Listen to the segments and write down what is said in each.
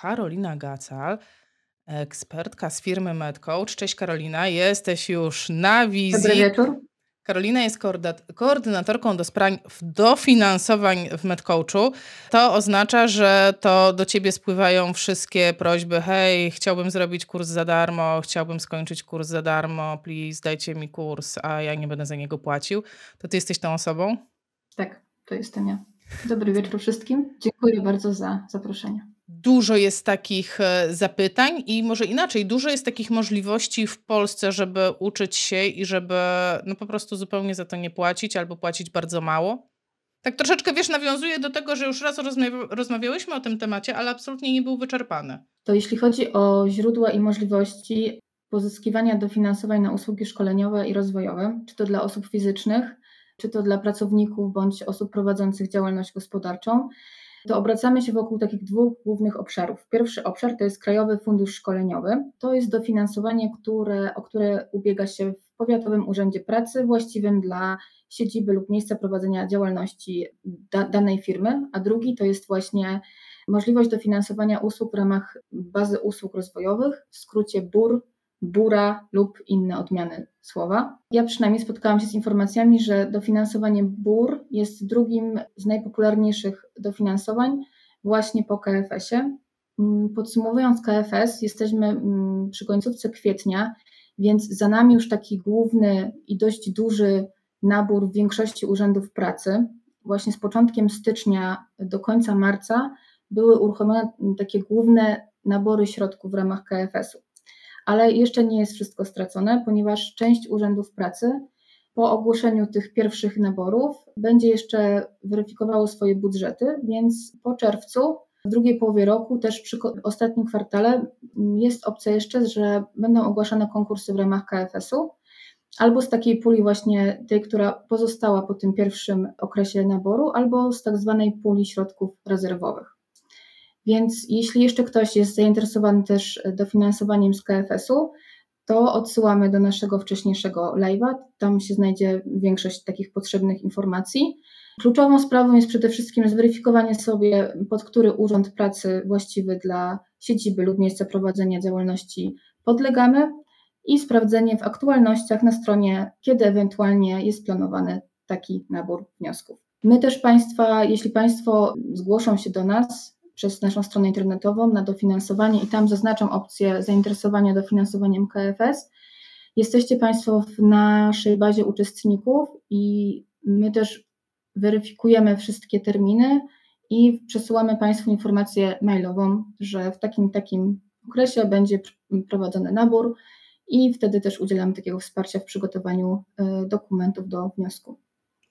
Karolina Gacal, ekspertka z firmy MedCoach. Cześć Karolina, jesteś już na wizji. Dobry wieczór. Karolina jest koordynatorką do spraw dofinansowań w MedCoachu. To oznacza, że to do ciebie spływają wszystkie prośby. Hej, chciałbym zrobić kurs za darmo, chciałbym skończyć kurs za darmo, please dajcie mi kurs, a ja nie będę za niego płacił. To ty jesteś tą osobą? Tak, to jestem ja. Dobry wieczór wszystkim. Dziękuję bardzo za zaproszenie dużo jest takich e, zapytań i może inaczej, dużo jest takich możliwości w Polsce, żeby uczyć się i żeby no po prostu zupełnie za to nie płacić albo płacić bardzo mało. Tak troszeczkę, wiesz, nawiązuje do tego, że już raz rozmawiałyśmy o tym temacie, ale absolutnie nie był wyczerpany. To jeśli chodzi o źródła i możliwości pozyskiwania dofinansowań na usługi szkoleniowe i rozwojowe, czy to dla osób fizycznych, czy to dla pracowników bądź osób prowadzących działalność gospodarczą, to obracamy się wokół takich dwóch głównych obszarów. Pierwszy obszar to jest Krajowy Fundusz Szkoleniowy. To jest dofinansowanie, które, o które ubiega się w Powiatowym Urzędzie Pracy właściwym dla siedziby lub miejsca prowadzenia działalności da, danej firmy, a drugi to jest właśnie możliwość dofinansowania usług w ramach bazy usług rozwojowych, w skrócie BUR, bura lub inne odmiany słowa. Ja przynajmniej spotkałam się z informacjami, że dofinansowanie BUR jest drugim z najpopularniejszych dofinansowań właśnie po KFS-ie. Mm, podsumowując KFS, jesteśmy mm, przy końcówce kwietnia, więc za nami już taki główny i dość duży nabór w większości urzędów pracy. Właśnie z początkiem stycznia do końca marca były uruchomione takie główne nabory środków w ramach KFS-u ale jeszcze nie jest wszystko stracone, ponieważ część urzędów pracy po ogłoszeniu tych pierwszych naborów będzie jeszcze weryfikowało swoje budżety, więc po czerwcu, w drugiej połowie roku, też przy ostatnim kwartale, jest opcja jeszcze, że będą ogłaszane konkursy w ramach KFS-u, albo z takiej puli właśnie tej, która pozostała po tym pierwszym okresie naboru, albo z tak zwanej puli środków rezerwowych. Więc jeśli jeszcze ktoś jest zainteresowany też dofinansowaniem z KFS-u, to odsyłamy do naszego wcześniejszego live'a. Tam się znajdzie większość takich potrzebnych informacji. Kluczową sprawą jest przede wszystkim zweryfikowanie sobie, pod który urząd pracy właściwy dla siedziby lub miejsca prowadzenia działalności podlegamy i sprawdzenie w aktualnościach na stronie, kiedy ewentualnie jest planowany taki nabór wniosków. My też Państwa, jeśli Państwo zgłoszą się do nas, przez naszą stronę internetową na dofinansowanie i tam zaznaczam opcję zainteresowania dofinansowaniem KFS. Jesteście Państwo w naszej bazie uczestników i my też weryfikujemy wszystkie terminy i przesyłamy Państwu informację mailową, że w takim takim okresie będzie prowadzony nabór i wtedy też udzielamy takiego wsparcia w przygotowaniu e, dokumentów do wniosku.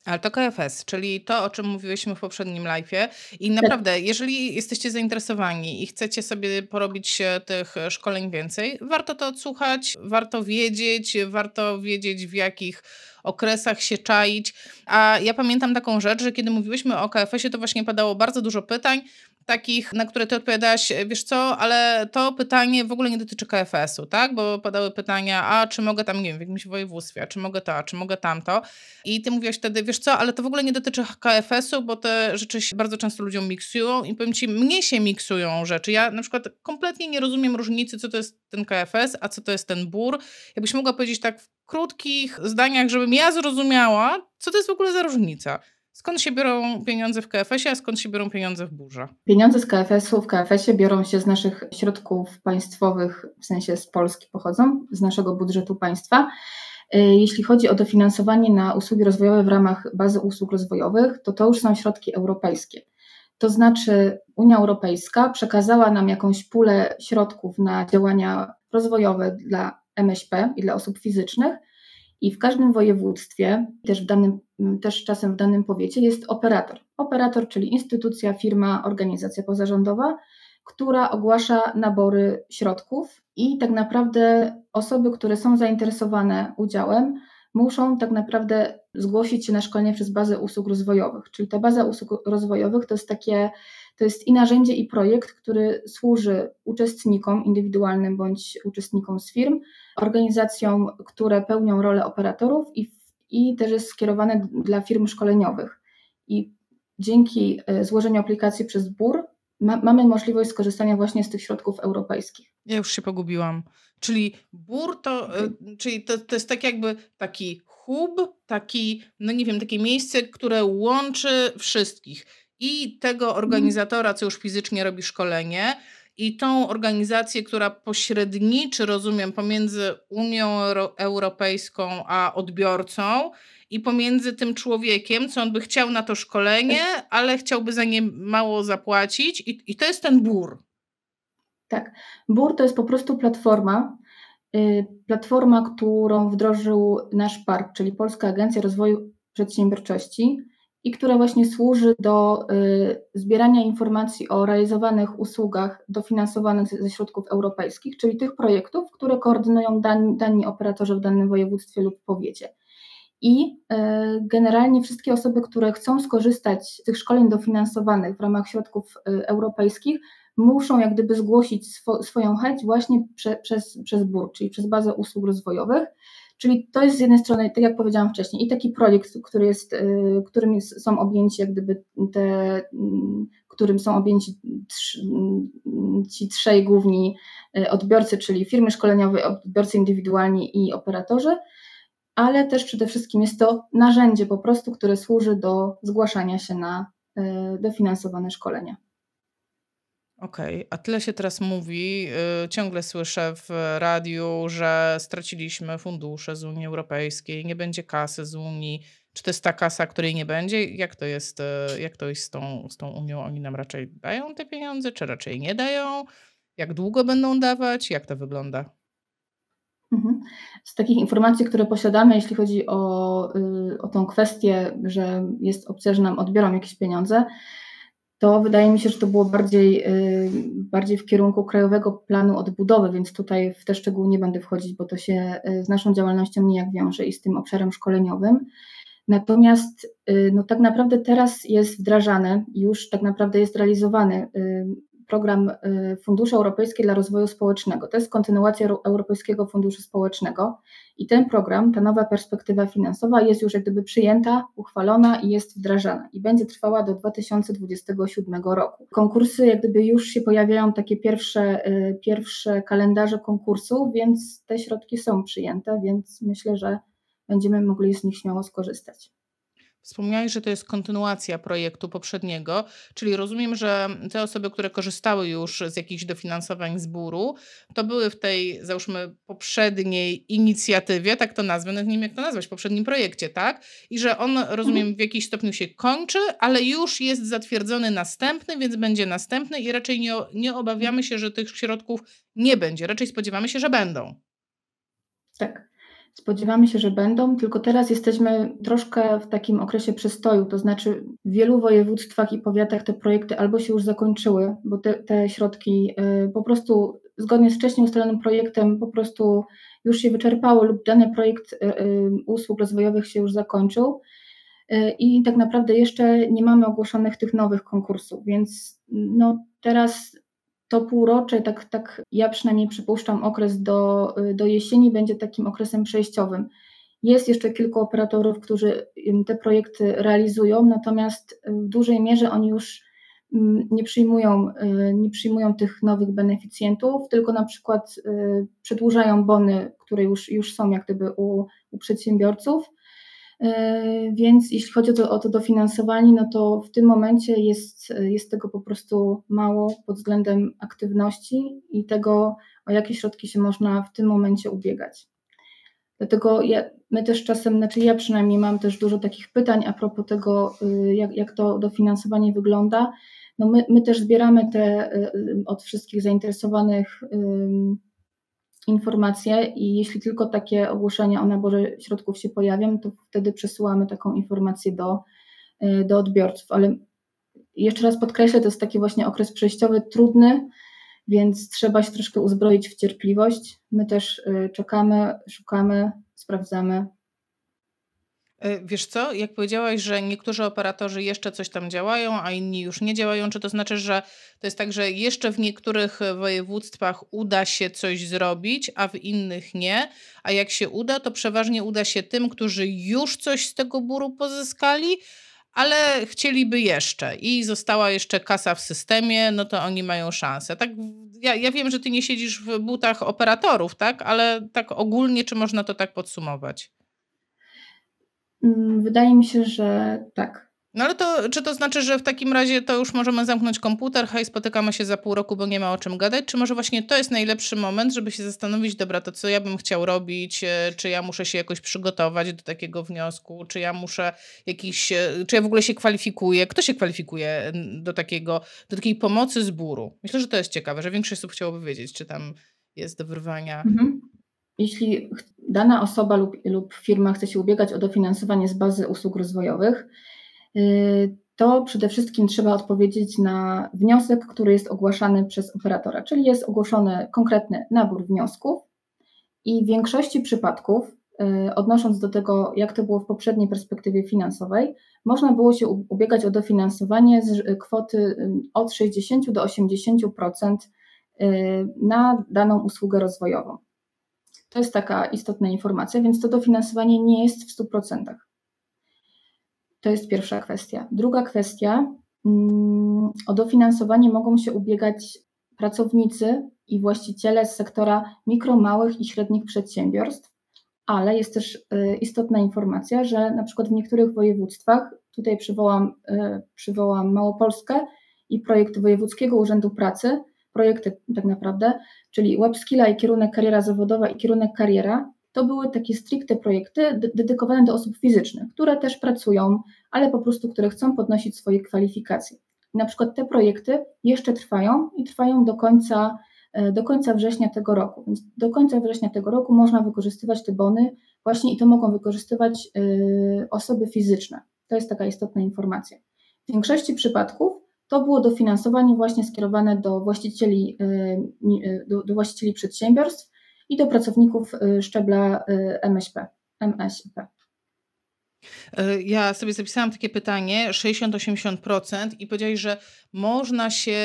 Ale to KFS, czyli to, o czym mówiłyśmy w poprzednim live'ie. I tak. naprawdę, jeżeli jesteście zainteresowani i chcecie sobie porobić tych szkoleń więcej, warto to odsłuchać, warto wiedzieć, warto wiedzieć w jakich okresach się czaić. A ja pamiętam taką rzecz, że kiedy mówiłyśmy o KFS-ie, to właśnie padało bardzo dużo pytań, takich, na które ty odpowiadałaś, wiesz co, ale to pytanie w ogóle nie dotyczy KFS-u, tak? Bo padały pytania, a czy mogę tam, nie wiem, w jakimś województwie, a czy mogę to, a czy mogę tamto. I ty mówiłaś wtedy, wiesz co, ale to w ogóle nie dotyczy KFS-u, bo te rzeczy się bardzo często ludziom miksują i powiem ci, mnie się miksują rzeczy. Ja na przykład kompletnie nie rozumiem różnicy, co to jest ten KFS, a co to jest ten BUR. Jakbyś mogła powiedzieć tak w krótkich zdaniach, żebym ja zrozumiała, co to jest w ogóle za różnica. Skąd się biorą pieniądze w KFS-ie, a skąd się biorą pieniądze w burze? Pieniądze z KFS-u w KFS-ie biorą się z naszych środków państwowych, w sensie z Polski pochodzą, z naszego budżetu państwa. Y, jeśli chodzi o dofinansowanie na usługi rozwojowe w ramach bazy usług rozwojowych, to to już są środki europejskie. To znaczy Unia Europejska przekazała nam jakąś pulę środków na działania rozwojowe dla MŚP i dla osób fizycznych, i w każdym województwie, też, w danym, też czasem w danym powiecie, jest operator. Operator, czyli instytucja, firma, organizacja pozarządowa, która ogłasza nabory środków i tak naprawdę osoby, które są zainteresowane udziałem, muszą tak naprawdę zgłosić się na szkolenie przez bazę usług rozwojowych. Czyli ta baza usług rozwojowych to jest takie, to jest i narzędzie, i projekt, który służy uczestnikom indywidualnym bądź uczestnikom z firm, organizacjom, które pełnią rolę operatorów i, i też jest skierowany dla firm szkoleniowych. I dzięki e, złożeniu aplikacji przez BUR ma, mamy możliwość skorzystania właśnie z tych środków europejskich. Ja już się pogubiłam. Czyli BUR to, y, czyli to, to jest tak jakby taki hub, taki, no nie wiem, takie miejsce, które łączy wszystkich. I tego mhm. organizatora, co już fizycznie robi szkolenie, i tą organizację, która pośredniczy, rozumiem, pomiędzy Unią Europejską a odbiorcą i pomiędzy tym człowiekiem, co on by chciał na to szkolenie, ale chciałby za nie mało zapłacić, i, i to jest ten BUR. Tak. BUR to jest po prostu platforma, y, platforma, którą wdrożył nasz park, czyli Polska Agencja Rozwoju Przedsiębiorczości i która właśnie służy do y, zbierania informacji o realizowanych usługach dofinansowanych ze środków europejskich, czyli tych projektów, które koordynują dani, dani operatorzy w danym województwie lub powiecie. I y, generalnie wszystkie osoby, które chcą skorzystać z tych szkoleń dofinansowanych w ramach środków europejskich, muszą jak gdyby zgłosić swo, swoją chęć właśnie prze, przez, przez BUR, czyli przez bazę usług rozwojowych. Czyli to jest z jednej strony, tak jak powiedziałam wcześniej, i taki projekt, który jest, y, którym jest, są objęci jak gdyby te, mm, którym są objęci mm, ci trzej główni y, odbiorcy, czyli firmy szkoleniowe, odbiorcy indywidualni i operatorzy, ale też przede wszystkim jest to narzędzie po prostu, które służy do zgłaszania się na y, dofinansowane szkolenia. Okej, a tyle się teraz mówi, y, ciągle słyszę w radiu, że straciliśmy fundusze z Unii Europejskiej, nie będzie kasy z Unii. Czy to jest ta kasa, której nie będzie? Jak to jest, y, jak to jest z tą, z tą Unią? Oni nam raczej dają te pieniądze, czy raczej nie dają? Jak długo będą dawać? Jak to wygląda? Mhm. Z takich informacji, które posiadamy, jeśli chodzi o, y, o tą kwestię, że jest opcja, że nam odbiorą jakieś pieniądze, to wydaje mi się, że to było bardziej, y, bardziej w kierunku Krajowego Planu Odbudowy, więc tutaj w te szczegóły nie będę wchodzić, bo to się y, z naszą działalnością nijak wiąże i z tym obszarem szkoleniowym. Natomiast y, no, tak naprawdę teraz jest wdrażane, już tak naprawdę jest realizowany program Funduszy Europejskie dla Rozwoju Społecznego. To jest kontynuacja Europejskiego Funduszu Społecznego i ten program, ta nowa perspektywa finansowa jest już jak gdyby przyjęta, uchwalona i jest wdrażana i będzie trwała do 2027 roku. Konkursy jak gdyby już się pojawiają takie pierwsze, y, pierwsze kalendarze konkursów, więc te środki są przyjęte, więc myślę, że będziemy mogli z nich śmiało skorzystać. Wspomniałeś, że to jest kontynuacja projektu poprzedniego, czyli rozumiem, że te osoby, które korzystały już z jakichś dofinansowań z buru, to były w tej, załóżmy, poprzedniej inicjatywie, tak to nazwę, nawet nie wiem jak to nazwać, poprzednim projekcie, tak? I że on, rozumiem, mhm. w jakiś stopniu się kończy, ale już jest zatwierdzony następny, więc będzie następny i raczej nie, nie obawiamy się, że tych środków nie będzie. Raczej spodziewamy się, że będą. Tak. Spodziewamy się, że będą, tylko teraz jesteśmy troszkę w takim okresie przestoju, to znaczy w wielu województwach i powiatach te projekty albo się już zakończyły, bo te, te środki y, po prostu zgodnie z wcześniej ustalonym projektem po prostu już się wyczerpały lub dany projekt y, y, usług rozwojowych się już zakończył i tak naprawdę jeszcze nie mamy ogłoszonych tych nowych konkursów, więc no teraz to półrocze, tak, tak ja przynajmniej przypuszczam, okres do, do jesieni będzie takim okresem przejściowym. Jest jeszcze kilku operatorów, którzy te projekty realizują, natomiast w dużej mierze oni już nie przyjmują, y, nie przyjmują tych nowych beneficjentów, tylko na przykład y, przedłużają bony, które już, już są jak gdyby u, u przedsiębiorców więc jeśli chodzi o to, o to dofinansowanie, no to w tym momencie jest, jest tego po prostu mało pod względem aktywności i tego, o jakie środki się można w tym momencie ubiegać. Dlatego ja, my też czasem, znaczy ja przynajmniej mam też dużo takich pytań a propos tego, y, jak, jak to dofinansowanie wygląda. No my, my też zbieramy te y, y, od wszystkich zainteresowanych informacje i jeśli tylko takie ogłoszenia o naborze środków się pojawią, to wtedy przesyłamy taką informację do, y, do odbiorców. Ale jeszcze raz podkreślę, to jest taki właśnie okres przejściowy, trudny, więc trzeba się troszkę uzbroić w cierpliwość. My też y, czekamy, szukamy, sprawdzamy, E, wiesz co, jak powiedziałaś, że niektórzy operatorzy jeszcze coś tam działają, a inni już nie działają, czy to znaczy, że to jest tak, że jeszcze w niektórych województwach uda się coś zrobić, a w innych nie, a jak się uda, to przeważnie uda się tym, którzy już coś z tego buru pozyskali, ale chcieliby jeszcze i została jeszcze kasa w systemie, no to oni mają szansę. Tak, ja, ja wiem, że ty nie siedzisz w butach operatorów, tak, ale tak ogólnie, czy można to tak podsumować? Mm, wydaje mi się, że tak. No ale to, czy to znaczy, że w takim razie to już możemy zamknąć komputer, hej, spotykamy się za pół roku, bo nie ma o czym gadać? Czy może właśnie to jest najlepszy moment, żeby się zastanowić, dobra, to co ja bym chciał robić, e, czy ja muszę się jakoś przygotować do takiego wniosku, czy ja muszę jakiś, e, czy ja w ogóle się kwalifikuję, kto się kwalifikuje do takiego, do takiej pomocy zbóru? Myślę, że to jest ciekawe, że większość osób chciałoby wiedzieć, czy tam jest do wyrwania. Mhm. Jeśli dana osoba lub, lub firma chce się ubiegać o dofinansowanie z bazy usług rozwojowych, Y, to przede wszystkim trzeba odpowiedzieć na wniosek, który jest ogłaszany przez operatora, czyli jest ogłoszony konkretny nabór wniosków i w większości przypadków, y, odnosząc do tego, jak to było w poprzedniej perspektywie finansowej, można było się ubiegać o dofinansowanie z kwoty y, od 60 do 80% na daną usługę rozwojową. To jest taka istotna informacja, więc to dofinansowanie nie jest w 100%. To jest pierwsza kwestia. Druga kwestia, mm, o dofinansowanie mogą się ubiegać pracownicy i właściciele z sektora mikro, małych i średnich przedsiębiorstw, ale jest też y, istotna informacja, że na przykład w niektórych województwach, tutaj przywołam, y, przywołam Małopolskę i projekt Wojewódzkiego Urzędu Pracy, projekty tak naprawdę, czyli WebSkilla i kierunek kariera zawodowa i kierunek kariera, to były takie stricte projekty dedykowane do osób fizycznych, które też pracują, ale po prostu, które chcą podnosić swoje kwalifikacje. Na przykład te projekty jeszcze trwają i trwają do końca, e, do końca września tego roku. Więc do końca września tego roku można wykorzystywać te bony właśnie i to mogą wykorzystywać e, osoby fizyczne. To jest taka istotna informacja. W większości przypadków to było dofinansowanie właśnie skierowane do właścicieli, e, do, do właścicieli przedsiębiorstw, i do pracowników y, szczebla y, MŚP, MŚP. Y, ja sobie zapisałam takie pytanie, 60-80% i powiedziałeś, że można się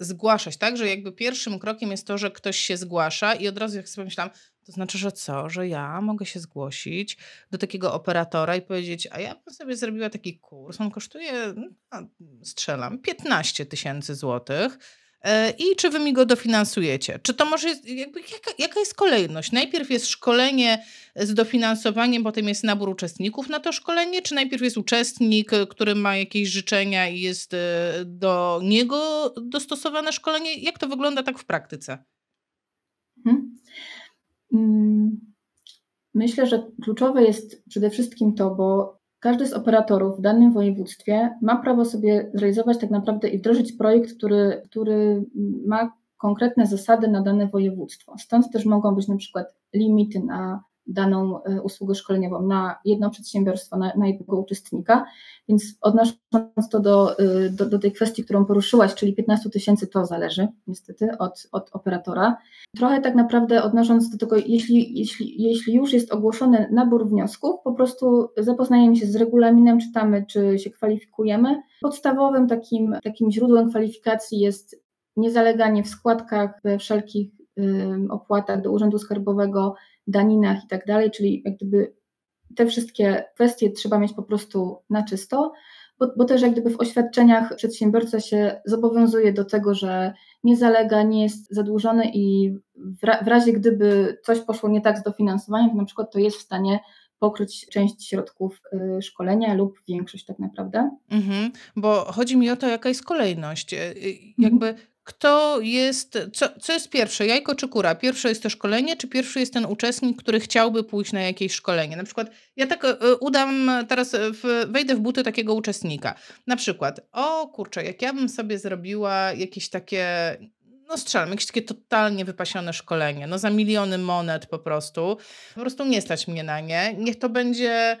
zgłaszać, tak? Że jakby pierwszym krokiem jest to, że ktoś się zgłasza i od razu jak sobie myślałam, to znaczy, że co? Że ja mogę się zgłosić do takiego operatora i powiedzieć, a ja bym sobie zrobiła taki kurs, on kosztuje, no, strzelam, 15 tysięcy złotych E, i czy wy mi go dofinansujecie? Czy to może, jakby, jaka, jaka jest kolejność? Najpierw jest szkolenie z dofinansowaniem, potem jest nabór uczestników na to szkolenie, czy najpierw jest uczestnik, który ma jakieś życzenia i jest e, do niego dostosowane szkolenie? Jak to wygląda tak w praktyce? Hmm. Myślę, że kluczowe jest przede wszystkim to, bo każdy z operatorów w danym województwie ma prawo sobie zrealizować tak naprawdę i wdrożyć projekt, który, który ma konkretne zasady na dane województwo. Stąd też mogą być na przykład limity na daną e, usługę szkoleniową na jedno przedsiębiorstwo, na, na jednego uczestnika. Więc odnosząc to do, e, do, do tej kwestii, którą poruszyłaś, czyli 15 tysięcy, to zależy niestety od, od operatora. Trochę tak naprawdę odnosząc do tego, jeśli, jeśli, jeśli już jest ogłoszony nabór wniosków, po prostu zapoznajemy się z regulaminem, czytamy, czy się kwalifikujemy. Podstawowym takim, takim źródłem kwalifikacji jest niezaleganie w składkach, we wszelkich opłatach do Urzędu Skarbowego, daninach i tak dalej, czyli jak gdyby te wszystkie kwestie trzeba mieć po prostu na czysto, bo, bo, też jak gdyby w oświadczeniach przedsiębiorca się zobowiązuje do tego, że nie zalega, nie jest zadłużony i w, ra, w razie gdyby coś poszło nie tak z dofinansowaniem, to na przykład to jest w stanie pokryć część środków y, szkolenia lub większość tak naprawdę. Mhm, bo chodzi mi o to, jaka jest kolejność. Y, y, jakby mhm. Kto jest, co, co jest pierwsze, jajko czy kura? Pierwsze jest to szkolenie, czy pierwszy jest ten uczestnik, który chciałby pójść na jakieś szkolenie? Na przykład ja tak y, udam teraz, w, wejdę w buty takiego uczestnika. Na przykład, o kurczę, jak ja bym sobie zrobiła jakieś takie, no strzelam, jakieś takie totalnie wypasione szkolenie, no za miliony monet po prostu. Po prostu nie stać mnie na nie. Niech to będzie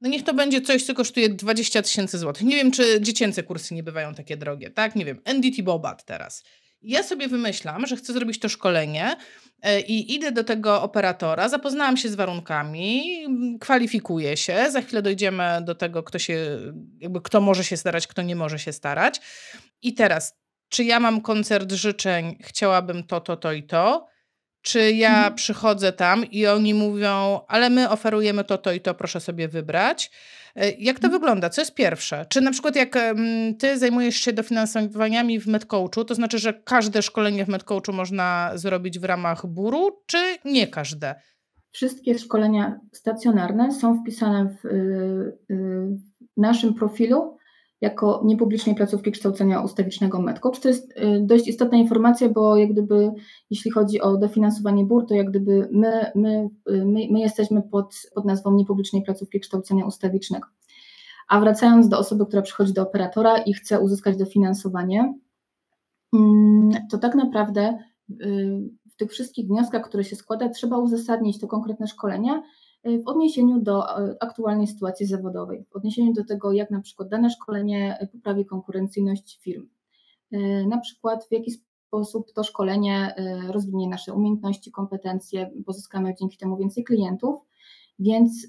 no niech to będzie coś, co kosztuje 20 tysięcy złotych. Nie wiem, czy dziecięce kursy nie bywają takie drogie, tak? Nie wiem, NDT Bobat teraz. Ja sobie wymyślam, że chcę zrobić to szkolenie e, i idę do tego operatora, zapoznałam się z warunkami, kwalifikuję się, za chwilę dojdziemy do tego, kto się, jakby kto może się starać, kto nie może się starać. I teraz, czy ja mam koncert życzeń, chciałabym to, to, to i to, Czy ja mhm. przychodzę tam i oni mówią, ale my oferujemy to, to i to, proszę sobie wybrać. E, jak to mhm. wygląda? Co jest pierwsze? Czy na przykład jak ty zajmujesz się dofinansowaniami w MedCoachu, to znaczy, że każde szkolenie w MedCoachu można zrobić w ramach buru, czy nie każde? Wszystkie szkolenia stacjonarne są wpisane w y, y, naszym profilu jako niepublicznej placówki kształcenia ustawicznego MedCoach. To jest y, dość istotna informacja, bo jak gdyby, jeśli chodzi o dofinansowanie BUR, to jak gdyby my, my, my, my jesteśmy pod, pod nazwą niepublicznej placówki kształcenia ustawicznego. A wracając do osoby, która przychodzi do operatora i chce uzyskać dofinansowanie, mm, to tak naprawdę w tych wszystkich wnioskach, które się składa, trzeba uzasadnić to konkretne szkolenia y, w odniesieniu do y, aktualnej sytuacji zawodowej, w odniesieniu do tego, jak na przykład dane szkolenie poprawi konkurencyjność firm, y, na przykład w jaki sposób to szkolenie rozwinie nasze umiejętności, kompetencje, pozyskamy dzięki temu więcej klientów, więc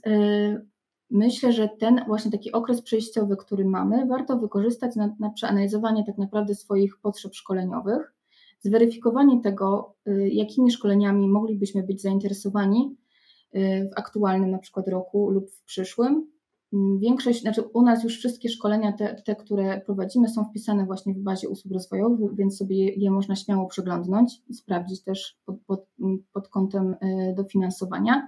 myślę, że ten właśnie taki okres przejściowy, który mamy, warto wykorzystać na, na przeanalizowanie tak naprawdę swoich potrzeb szkoleniowych, zweryfikowanie tego, jakimi szkoleniami moglibyśmy być zainteresowani w aktualnym na przykład roku lub w przyszłym. Mm, większość, znaczy u nas już wszystkie szkolenia, te, te które prowadzimy, są wpisane właśnie w bazie usług rozwojowych, więc sobie je, je można śmiało przeglądnąć i sprawdzić też pod, pod, pod kątem y, dofinansowania.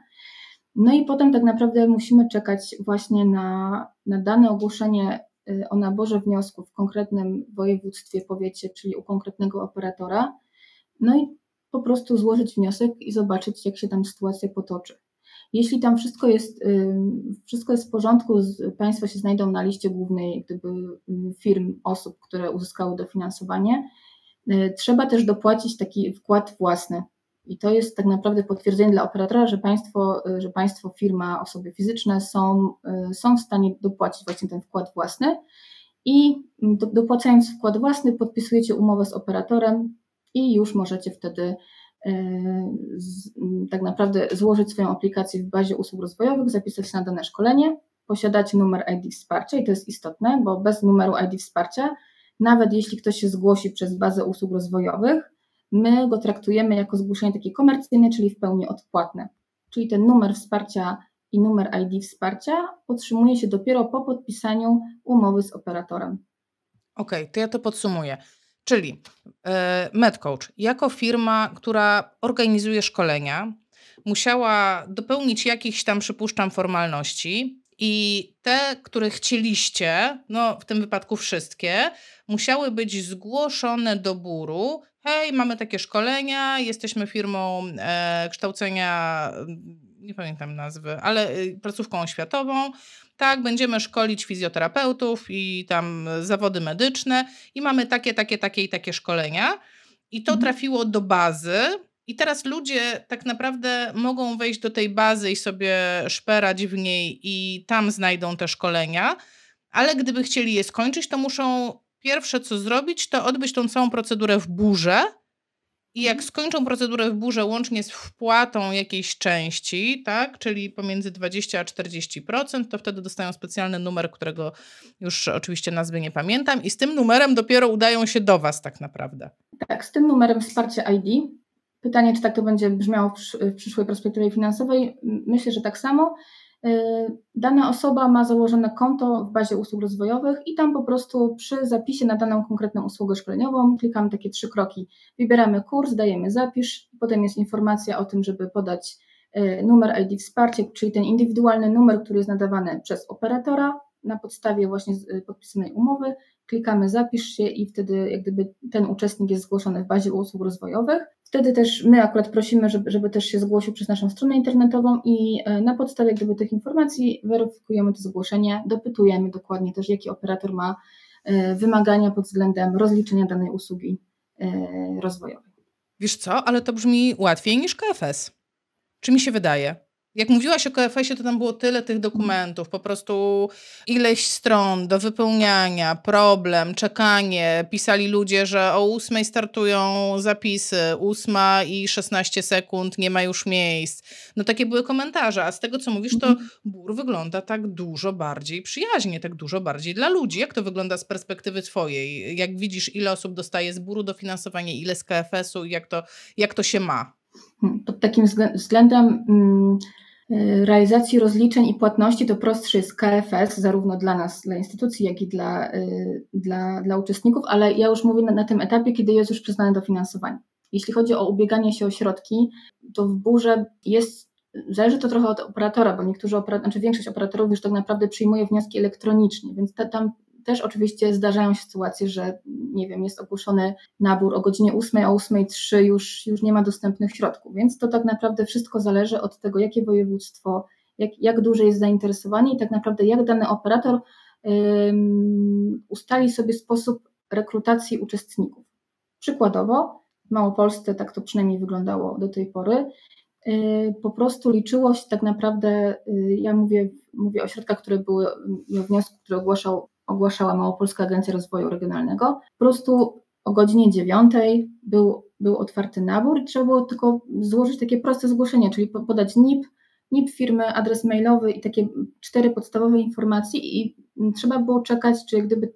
No i potem tak naprawdę musimy czekać właśnie na, na dane ogłoszenie Y, o naborze wniosków w konkretnym województwie, powiecie, czyli u konkretnego operatora, no i po prostu złożyć wniosek i zobaczyć, jak się tam sytuacja potoczy. Jeśli tam wszystko jest, y, wszystko jest w porządku, Państwo się znajdą na liście głównej gdyby, y, firm, osób, które uzyskały dofinansowanie, trzeba też dopłacić taki wkład własny. I to jest tak naprawdę potwierdzenie dla operatora, że państwo, że państwo, firma, osoby fizyczne są, są w stanie dopłacić właśnie ten wkład własny. I do, dopłacając wkład własny, podpisujecie umowę z operatorem i już możecie wtedy z, tak naprawdę złożyć swoją aplikację w bazie usług rozwojowych, zapisać się na dane szkolenie, posiadacie numer ID wsparcia i to jest istotne, bo bez numeru ID wsparcia, nawet jeśli ktoś się zgłosi przez bazę usług rozwojowych, my go traktujemy jako zgłoszenie takie komercyjne, czyli w pełni odpłatne. Czyli ten numer wsparcia i numer ID wsparcia otrzymuje się dopiero po podpisaniu umowy z operatorem. Okej, okay, to ja to podsumuję. Czyli e, MedCoach, jako firma, która organizuje szkolenia, musiała dopełnić jakichś tam, przypuszczam, formalności i te, które chcieliście, no w tym wypadku wszystkie, musiały być zgłoszone do buru hej, mamy takie szkolenia, jesteśmy firmą e, kształcenia, nie pamiętam nazwy, ale y, placówką oświatową. Tak, będziemy szkolić fizjoterapeutów i tam zawody medyczne i mamy takie, takie, takie i takie szkolenia. I to mhm. trafiło do bazy. I teraz ludzie tak naprawdę mogą wejść do tej bazy i sobie szperać w niej i tam znajdą te szkolenia, ale gdyby chcieli je skończyć, to muszą pierwsze co zrobić, to odbyć tą całą procedurę w burze. I jak mhm. skończą procedurę w burze łącznie z wpłatą jakiejś części, tak, czyli pomiędzy 20 a 40%, to wtedy dostają specjalny numer, którego już oczywiście nazwy nie pamiętam, i z tym numerem dopiero udają się do Was tak naprawdę. Tak, z tym numerem wsparcia ID. Pytanie, czy tak to będzie brzmiało w przyszłej perspektywie finansowej? Myślę, że tak samo. Y, dana osoba ma założone konto w bazie usług rozwojowych i tam po prostu przy zapisie na daną konkretną usługę szkoleniową klikamy takie trzy kroki. Wybieramy kurs, dajemy zapisz, potem jest informacja o tym, żeby podać y, numer ID wsparcia, czyli ten indywidualny numer, który jest nadawany przez operatora na podstawie właśnie y, podpisanej umowy. Klikamy zapisz się i wtedy jak gdyby ten uczestnik jest zgłoszony w bazie usług rozwojowych. Wtedy też my akurat prosimy, żeby, żeby też się zgłosił przez naszą stronę internetową i e, na podstawie gdyby tych informacji weryfikujemy to zgłoszenie, dopytujemy dokładnie też, jaki operator ma e, wymagania pod względem rozliczenia danej usługi e, rozwojowej. Wiesz co, ale to brzmi łatwiej niż KFS. Czy mi się wydaje? Jak mówiłaś o KFS-ie, to tam było tyle tych dokumentów, po prostu ileś stron do wypełniania, problem, czekanie. Pisali ludzie, że o ósmej startują zapisy, ósma i 16 sekund, nie ma już miejsc. No takie były komentarze, a z tego co mówisz, to mhm. BUR wygląda tak dużo bardziej przyjaźnie, tak dużo bardziej dla ludzi. Jak to wygląda z perspektywy twojej? Jak widzisz, ile osób dostaje z BUR-u dofinansowanie, ile z KFS-u i jak to, jak to się ma? Hmm, pod takim względem mm, realizacji rozliczeń i płatności to prostszy jest KFS, zarówno dla nas, dla instytucji, jak i dla, y, dla, dla uczestników, ale ja już mówię na, na tym etapie, kiedy jest już przyznane dofinansowanie. Jeśli chodzi o ubieganie się o środki, to w burze jest, zależy to trochę od operatora, bo niektórzy, znaczy większość operatorów już tak naprawdę przyjmuje wnioski elektronicznie, więc ta, tam też oczywiście zdarzają się sytuacje, że nie wiem, jest ogłoszony nabór o godzinie 8, o 8.03 już, już nie ma dostępnych środków, więc to tak naprawdę wszystko zależy od tego, jakie województwo, jak, jak duże jest zainteresowanie i tak naprawdę jak dany operator um, ustali sobie sposób rekrutacji uczestników. Przykładowo, w Małopolsce tak to przynajmniej wyglądało do tej pory, y, po prostu liczyło się tak naprawdę, y, ja mówię, mówię o środkach, które były, o wniosku, który ogłaszał ogłaszała Małopolska Agencja Rozwoju Regionalnego. Po prostu o godzinie 9 był, był otwarty nabór i trzeba było tylko złożyć takie proste zgłoszenie, czyli podać NIP, NIP firmy, adres mailowy i takie cztery podstawowe informacje i trzeba było czekać, czy gdyby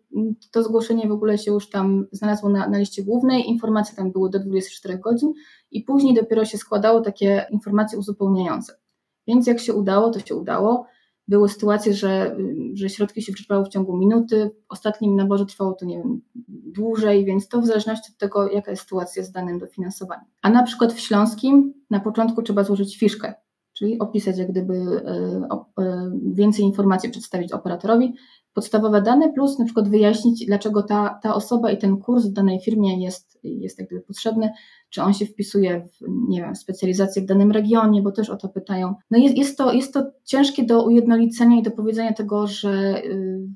to zgłoszenie w ogóle się już tam znalazło na, na liście głównej, informacje tam były do 24 godzin i później dopiero się składało takie informacje uzupełniające. Więc jak się udało, to się udało. Były sytuacje, że, że środki się wyczerpały w ciągu minuty, w ostatnim naborze trwało to, nie wiem, dłużej, więc to w zależności od tego, jaka jest sytuacja z danym dofinansowaniem. A na przykład w Śląskim na początku trzeba złożyć fiszkę, czyli opisać jak gdyby e, e, więcej informacji przedstawić operatorowi, podstawowe dane, plus na przykład wyjaśnić, dlaczego ta, ta osoba i ten kurs w danej firmie jest, jest jak gdyby potrzebny, czy on się wpisuje w, nie wiem, specjalizację w danym regionie, bo też o to pytają. No jest, jest, to, jest to ciężkie do ujednolicenia i do powiedzenia tego, że, y,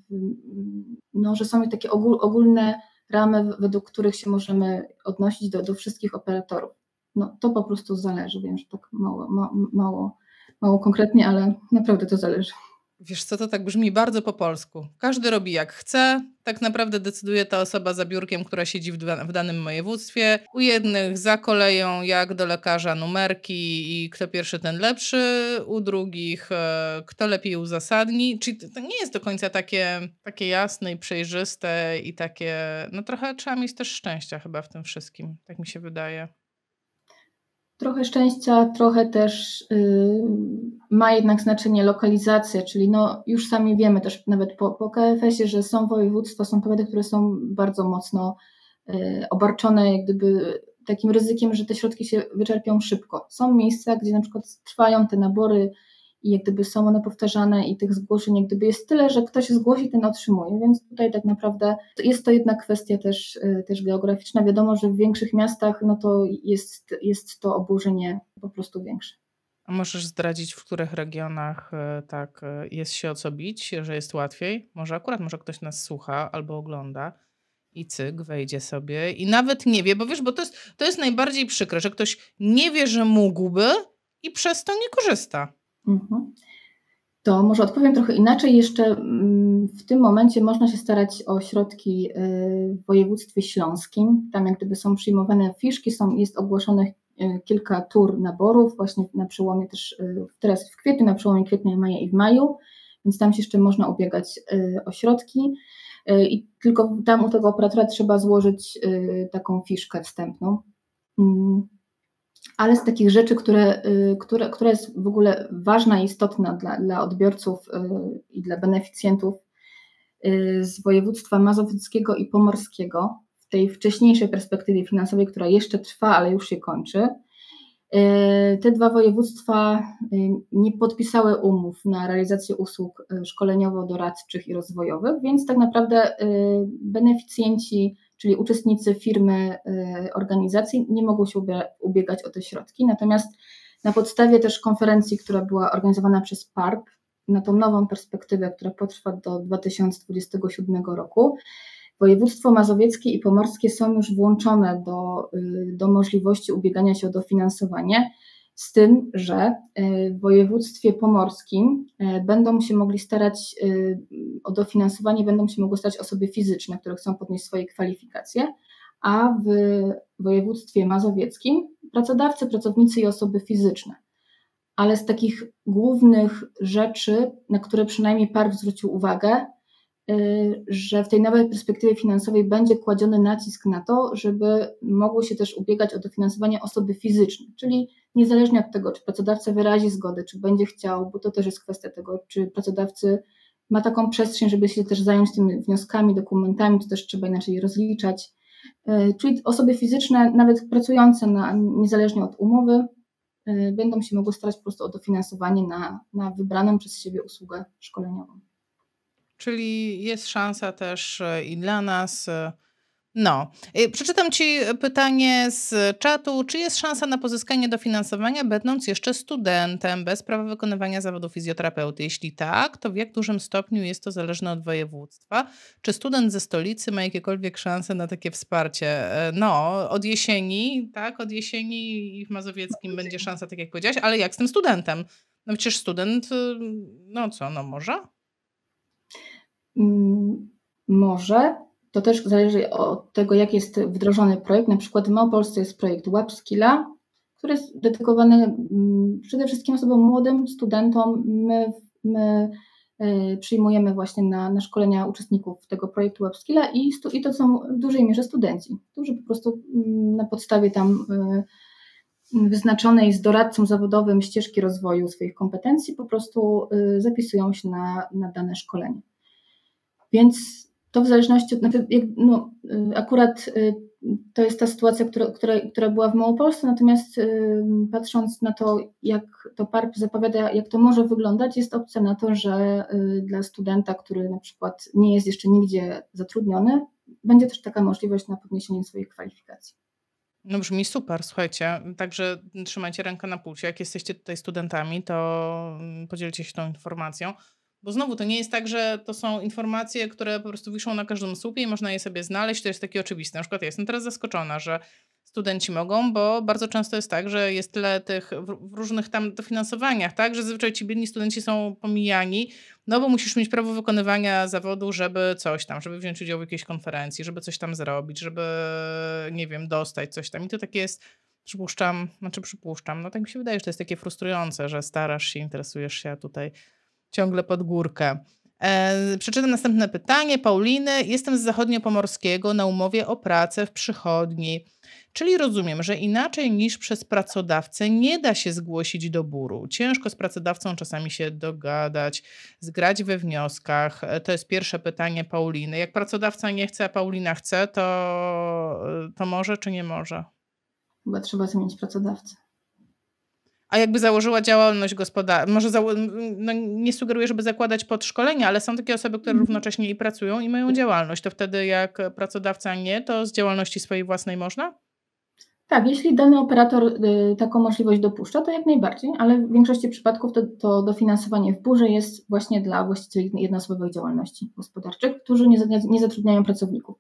no, że są takie ogól, ogólne ramy, według których się możemy odnosić do, do wszystkich operatorów. No, to po prostu zależy, wiem, że tak mało, mało, mało konkretnie, ale naprawdę to zależy. Wiesz co, to tak brzmi bardzo po polsku. Każdy robi jak chce, tak naprawdę decyduje ta osoba za biurkiem, która siedzi w, w danym województwie. U jednych za koleją, jak do lekarza, numerki i kto pierwszy, ten lepszy. U drugich, e, kto lepiej uzasadni. Czyli to nie jest do końca takie, takie jasne i przejrzyste i takie, no trochę trzeba mieć też szczęścia chyba w tym wszystkim, tak mi się wydaje. Trochę szczęścia, trochę też yy, ma jednak znaczenie lokalizacja, czyli no już sami wiemy też nawet po, po KFS-ie, że są województwa, są powiaty, które są bardzo mocno yy, obarczone jak gdyby takim ryzykiem, że te środki się wyczerpią szybko. Są miejsca, gdzie na przykład trwają te nabory i jak gdyby są one powtarzane i tych zgłoszeń jak gdyby jest tyle, że kto się zgłosi, ten otrzymuje, więc tutaj tak naprawdę jest to jednak kwestia też, y, też geograficzna. Wiadomo, że w większych miastach no to jest, jest to oburzenie po prostu większe. A możesz zdradzić, w których regionach y, tak y, jest się o co bić, że jest łatwiej? Może akurat może ktoś nas słucha albo ogląda i cyk, wejdzie sobie i nawet nie wie, bo wiesz, bo to jest, to jest najbardziej przykre, że ktoś nie wie, że mógłby i przez to nie korzysta. Mhm. To może odpowiem trochę inaczej. Jeszcze mm, w tym momencie można się starać o środki y, w województwie śląskim. Tam jak gdyby są przyjmowane fiszki, są, jest ogłoszonych kilka tur naborów, właśnie na przełomie też y, teraz w kwietniu, na przełomie kwietnia, maja i w maju, więc tam się jeszcze można ubiegać o środki. I tylko tam u tego operatora trzeba złożyć taką fiszkę wstępną. Mm ale z takich rzeczy, które, które, która jest w ogóle ważna i istotna dla, dla odbiorców i dla beneficjentów z województwa mazowieckiego i pomorskiego, tej wcześniejszej perspektywie finansowej, która jeszcze trwa, ale już się kończy, te dwa województwa nie podpisały umów na realizację usług szkoleniowo-doradczych i rozwojowych, więc tak naprawdę beneficjenci czyli uczestnicy firmy, organizacji nie mogą się ubiegać o te środki. Natomiast na podstawie też konferencji, która była organizowana przez PARP, na tą nową perspektywę, która potrwa do 2027 roku, województwo mazowieckie i pomorskie są już włączone do, y, do możliwości ubiegania się o dofinansowanie z tym, że y, w województwie pomorskim y, będą się mogli starać o dofinansowanie, będą się mogły stać osoby fizyczne, które chcą podnieść swoje kwalifikacje, a w województwie mazowieckim pracodawcy, pracownicy i osoby fizyczne. Ale z takich głównych rzeczy, na które przynajmniej PARW zwrócił uwagę, że w tej nowej perspektywie finansowej będzie kładziony nacisk na to, żeby mogły się też ubiegać o dofinansowanie osoby fizyczne, czyli niezależnie od tego, czy pracodawca wyrazi zgodę, czy będzie chciał, bo to też jest kwestia tego, czy pracodawcy ma taką przestrzeń, żeby się też zająć tymi wnioskami, dokumentami, to też trzeba inaczej rozliczać. Y, czyli osoby fizyczne, nawet pracujące na, niezależnie od umowy, y, będą się mogły starać po prostu o dofinansowanie na, na wybraną przez siebie usługę szkoleniową. Czyli jest szansa też e, i dla nas. E, no, e, przeczytam Ci pytanie z czatu. Czy jest szansa na pozyskanie dofinansowania, będąc jeszcze studentem, bez prawa wykonywania zawodu fizjoterapeuty? Jeśli tak, to w jak dużym stopniu jest to zależne od województwa? Czy student ze stolicy ma jakiekolwiek szanse na takie wsparcie? No, od jesieni, tak, od jesieni i w Mazowieckim będzie szansa, tak jak powiedziałaś, ale jak z tym studentem? No przecież student, no co, no może? Mm, może. To też zależy od tego, jak jest wdrożony projekt. Na przykład w Małopolsce jest projekt WebSkilla, który jest dedykowany mm, przede wszystkim osobom młodym, studentom. My, my e, przyjmujemy właśnie na, na szkolenia uczestników tego projektu WebSkilla i, stu, i to są w dużej mierze studenci, którzy po prostu mm, na podstawie tam e, wyznaczonej z doradcą zawodowym ścieżki rozwoju swoich kompetencji po prostu e, zapisują się na, na dane szkolenie. Więc to w zależności od, no, y, akurat y, to jest ta sytuacja, która, która, która była w Małopolsce, natomiast y, patrząc na to, jak to PARP zapowiada, jak to może wyglądać, jest opcja na to, że dla studenta, który na przykład nie jest jeszcze nigdzie zatrudniony, będzie też taka możliwość na podniesienie swoich kwalifikacji. No brzmi super, słuchajcie. Także trzymajcie rękę na pulsie. Jak jesteście tutaj studentami, to mm, podzielcie się tą informacją. Bo znowu to nie jest tak, że to są informacje, które po prostu wiszą na każdym słupie i można je sobie znaleźć. To jest takie oczywiste. Na przykład ja jestem teraz zaskoczona, że studenci mogą, bo bardzo często jest tak, że jest tyle tych w różnych tam dofinansowaniach, tak, że zazwyczaj ci biedni studenci są pomijani, no bo musisz mieć prawo wykonywania zawodu, żeby coś tam, żeby wziąć udział w jakiejś konferencji, żeby coś tam zrobić, żeby, nie wiem, dostać coś tam. I to takie jest, przypuszczam, znaczy przypuszczam, no tak mi się wydaje, że to jest takie frustrujące, że starasz się, interesujesz się, a tutaj ciągle pod górkę. E, przeczytam następne pytanie. Pauliny, jestem z zachodniopomorskiego na umowie o pracę w przychodni. Czyli rozumiem, że inaczej niż przez pracodawcę nie da się zgłosić do buru. Ciężko z pracodawcą czasami się dogadać, zgrać we wnioskach. E, to jest pierwsze pytanie Pauliny. Jak pracodawca nie chce, a Paulina chce, to, to może czy nie może? Chyba trzeba zmienić pracodawcę a jakby założyła działalność gospodarczą, może zało- no nie sugeruję, żeby zakładać podszkolenia, ale są takie osoby, które mhm. równocześnie i pracują i mają działalność, to wtedy jak pracodawca nie, to z działalności swojej własnej można? Tak, jeśli dany operator y, taką możliwość dopuszcza, to jak najbardziej, ale w większości przypadków to, to dofinansowanie w burze jest właśnie dla właścicieli jednoosobowych działalności gospodarczych, którzy nie, nie zatrudniają pracowników.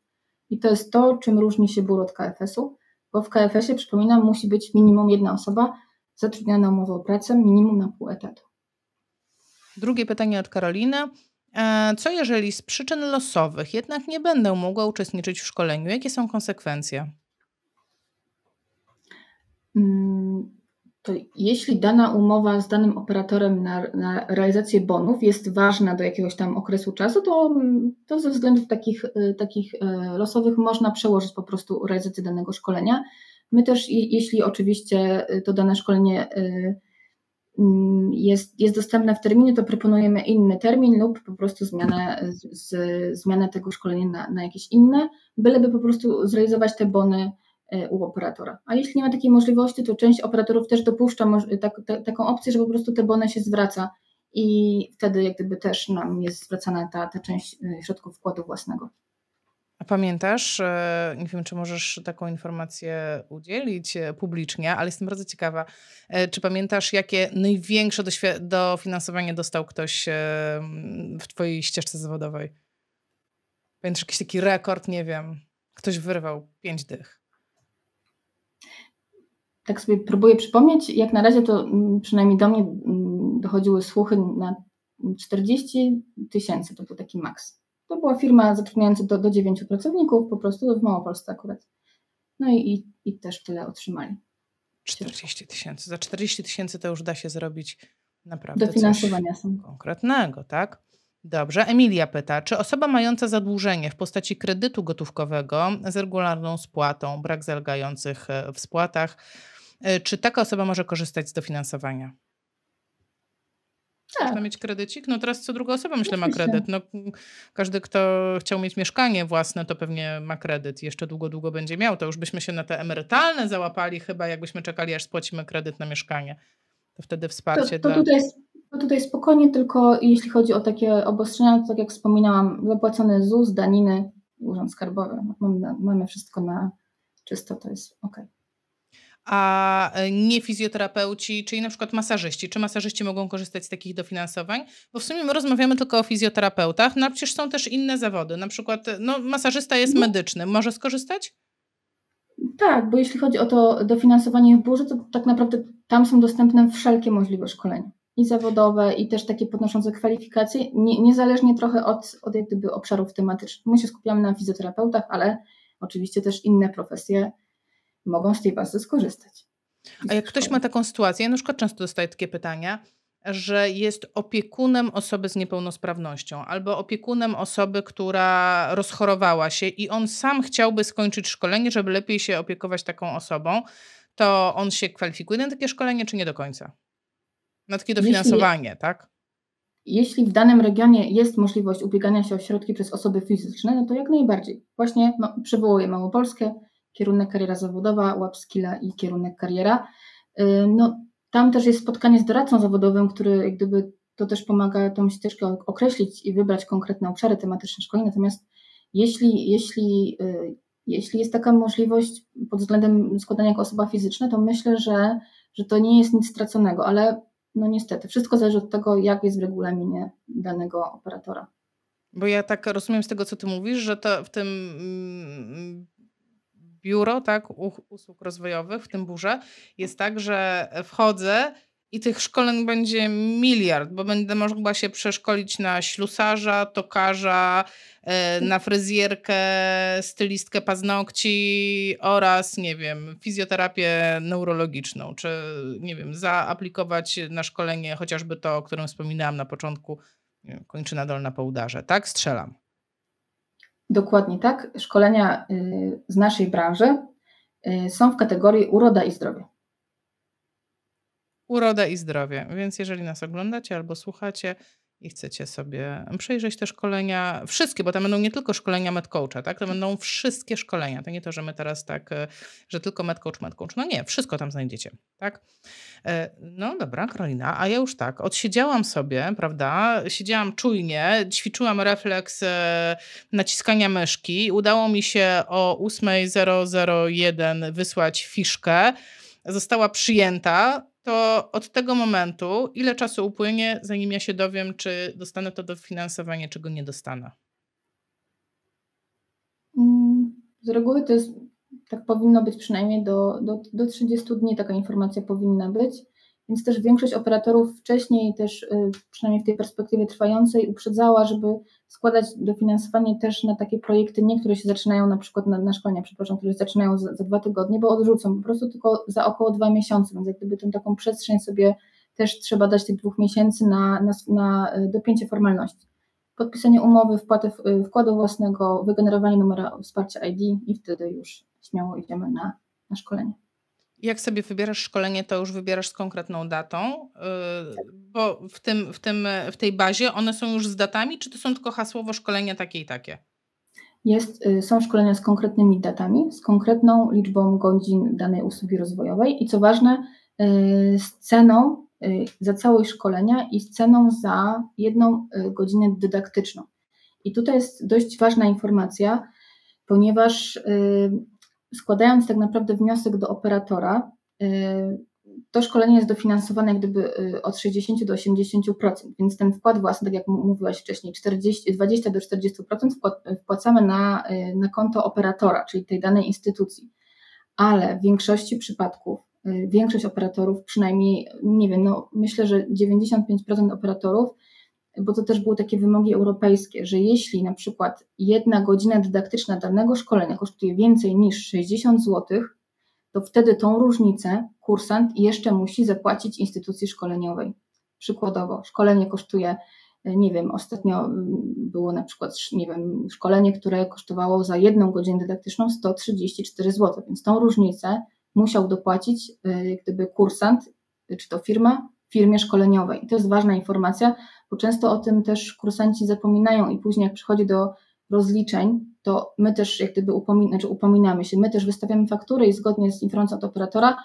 I to jest to, czym różni się bur od KFS-u, bo w KFS-ie, przypominam, musi być minimum jedna osoba, zatrudniona na umowę o pracę minimum na pół etatu. Drugie pytanie od Karoliny. E, co jeżeli z przyczyn losowych jednak nie będę mogła uczestniczyć w szkoleniu? Jakie są konsekwencje? Mm, to jeśli dana umowa z danym operatorem na, na, realizację bonów jest ważna do jakiegoś tam okresu czasu, to, to ze względów takich, e, takich e, losowych można przełożyć po prostu realizację danego szkolenia. My też, jeśli oczywiście y, to dane szkolenie y, mm, jest, jest dostępne w terminie, to proponujemy inny termin lub po prostu zmianę, z, zmianę tego szkolenia na, na jakieś inne, byleby po prostu zrealizować te bony y, u operatora. A jeśli nie ma takiej możliwości, to część operatorów też dopuszcza tak, ta, taką opcję, że po prostu te bony się zwraca i wtedy jak gdyby też nam jest zwracana ta, ta część środków wkładu własnego. A pamiętasz, e, nie wiem, czy możesz taką informację udzielić e, publicznie, ale jestem bardzo ciekawa, e, czy pamiętasz, jakie największe dofinansowanie dostał ktoś w Twojej ścieżce zawodowej? Pamiętasz jakiś taki rekord, nie wiem, ktoś wyrwał pięć dych? Tak sobie próbuję przypomnieć. Jak na razie to mm, przynajmniej do mnie mm, dochodziły słuchy na 40 tysięcy, to był taki maks. To była firma zatrudniająca do, do 9 pracowników, po prostu w Małopolsce akurat. No i, i, i też tyle otrzymali. 40 tysięcy. Za 40 tysięcy to już da się zrobić naprawdę Dofinansowania są. konkretnego, tak? Dobrze. Emilia pyta, czy osoba mająca zadłużenie w postaci kredytu gotówkowego z regularną spłatą, brak zalegających e, w spłatach, e, czy taka osoba może korzystać z dofinansowania? Tak. Można mieć kredycik? No teraz co druga osoba myślę ma kredyt. No, każdy, kto chciał mieć mieszkanie własne, to pewnie ma kredyt. Jeszcze długo, długo będzie miał. To już byśmy się na te emerytalne załapali chyba, jakbyśmy czekali, aż spłacimy kredyt na mieszkanie. To wtedy To, wsparcie to, dla... tutaj, to tutaj spokojnie, tylko jeśli chodzi o takie obostrzenia, to tak jak wspominałam, zapłacony ZUS, daniny, Urząd Skarbowy. Mamy, mamy wszystko na czysto, to jest ok. A e, nie fizjoterapeuci, czyli na przykład masażyści. Czy masażyści mogą korzystać z takich dofinansowań? Bo w sumie my rozmawiamy tylko o fizjoterapeutach, no przecież są też inne zawody. Na przykład no, masażysta jest No. medyczny. Może skorzystać? Tak, bo jeśli chodzi o to dofinansowanie w burze, to tak naprawdę tam są dostępne wszelkie możliwe szkolenia. I zawodowe, i też takie podnoszące kwalifikacje, nie, niezależnie trochę od, od jak gdyby obszarów tematycznych. My się skupiamy na fizjoterapeutach, ale oczywiście też inne profesje mogą z tej bazy skorzystać. A jak ktoś ma taką sytuację, ja na przykład często dostaję takie pytania, że jest opiekunem osoby z niepełnosprawnością albo opiekunem osoby, która rozchorowała się i on sam chciałby skończyć szkolenie, żeby lepiej się opiekować taką osobą, to on się kwalifikuje na takie szkolenie, czy nie do końca? Na takie Jeśli- dofinansowanie, tak? Jeśli w danym regionie jest możliwość ubiegania się o środki przez osoby fizyczne, no to jak najbardziej. Właśnie no, przywołuję Małopolskę, kierunek kariera zawodowa, łapskilla i kierunek kariera. Yy, No, tam też jest spotkanie z doradcą zawodowym, który jak gdyby to też pomaga tą ścieżkę określić i wybrać konkretne obszary tematyczne szkoleń. Natomiast jeśli, jeśli, yy, jeśli jest taka możliwość pod względem składania jako osoba fizyczna, to myślę, że, że to nie jest nic straconego, ale no niestety, wszystko zależy od tego, jak jest w regulaminie danego operatora. Bo ja tak rozumiem z tego, co ty mówisz, że to w tym mm, biuro, tak, usług rozwojowych, w tym burze, jest tak, że wchodzę i tych szkoleń będzie miliard, bo będę mogła się przeszkolić na ślusarza, tokarza, e, na fryzjerkę, stylistkę paznokci oraz, nie wiem, fizjoterapię neurologiczną, czy, nie wiem, zaaplikować na szkolenie chociażby to, o którym wspominałam na początku, kończyna dolna po udarze, tak? Strzelam. Dokładnie tak. Szkolenia y, z naszej branży y, są w kategorii uroda i zdrowie. Uroda i zdrowie. Więc jeżeli nas oglądacie albo słuchacie i chcecie sobie przejrzeć te szkolenia, wszystkie, bo tam będą nie tylko szkolenia medcoacha, tak? To będą wszystkie szkolenia. To nie to, że my teraz tak, e, że tylko medcoach, medcoach. No nie, wszystko tam znajdziecie, tak? E, No dobra, Karolina, a ja już tak, odsiedziałam sobie, prawda? Siedziałam czujnie, ćwiczyłam refleks e, naciskania myszki. Udało mi się o 8.001 wysłać fiszkę. Została przyjęta. To od tego momentu, ile czasu upłynie, zanim ja się dowiem, czy dostanę to dofinansowanie, czy go nie dostanę? Mm, Z reguły to jest, tak powinno być przynajmniej do, do, do 30 dni taka informacja powinna być, więc też większość operatorów wcześniej też, y, przynajmniej w tej perspektywie trwającej, uprzedzała, żeby składać dofinansowanie też na takie projekty, nie które się zaczynają na przykład na, na szkolenia, przepraszam, które się zaczynają za, za dwa tygodnie, bo odrzucą po prostu tylko za około dwa miesiące, więc jak gdyby tą taką przestrzeń sobie też trzeba dać tych dwóch miesięcy na, na, na y, dopięcie formalności podpisanie umowy, wpłatę w- wkładu własnego, wygenerowanie numera wsparcia ID i wtedy już śmiało idziemy na, na szkolenie. Jak sobie wybierasz szkolenie, to już wybierasz z konkretną datą, yy, bo w, tym, w, tym, w tej bazie one są już z datami, czy to są tylko hasłowo szkolenia takie i takie? Jest, y, są szkolenia z konkretnymi datami, z konkretną liczbą godzin danej usługi rozwojowej i co ważne, y, z ceną y, za całość szkolenia i z ceną za jedną y, godzinę dydaktyczną. I tutaj jest dość ważna informacja, ponieważ y, składając tak naprawdę wniosek do operatora, y, to szkolenie jest dofinansowane jak gdyby y, od 60 do 80%, więc ten wkład własny, tak jak mówiłaś wcześniej, 40, 20 do 40% wkład- wpłacamy na, y, na konto operatora, czyli tej danej instytucji. Ale w większości przypadków, większość operatorów, przynajmniej, nie wiem, no myślę, że 95% operatorów, bo to też były takie wymogi europejskie, że jeśli na przykład jedna godzina dydaktyczna danego szkolenia kosztuje więcej niż 60 zł, to wtedy tą różnicę kursant jeszcze musi zapłacić instytucji szkoleniowej. Przykładowo, szkolenie kosztuje nie wiem, ostatnio mm, było na przykład, nie wiem, szkolenie, które kosztowało za jedną godzinę dydaktyczną 134 zł, więc tą różnicę musiał dopłacić y, gdyby kursant, czy to firma, firmie szkoleniowej. I to jest ważna informacja, bo często o tym też kursanci zapominają i później jak przychodzi do rozliczeń, to my też jak gdyby upomin znaczy upominamy się, my też wystawiamy faktury i zgodnie z informacją od operatora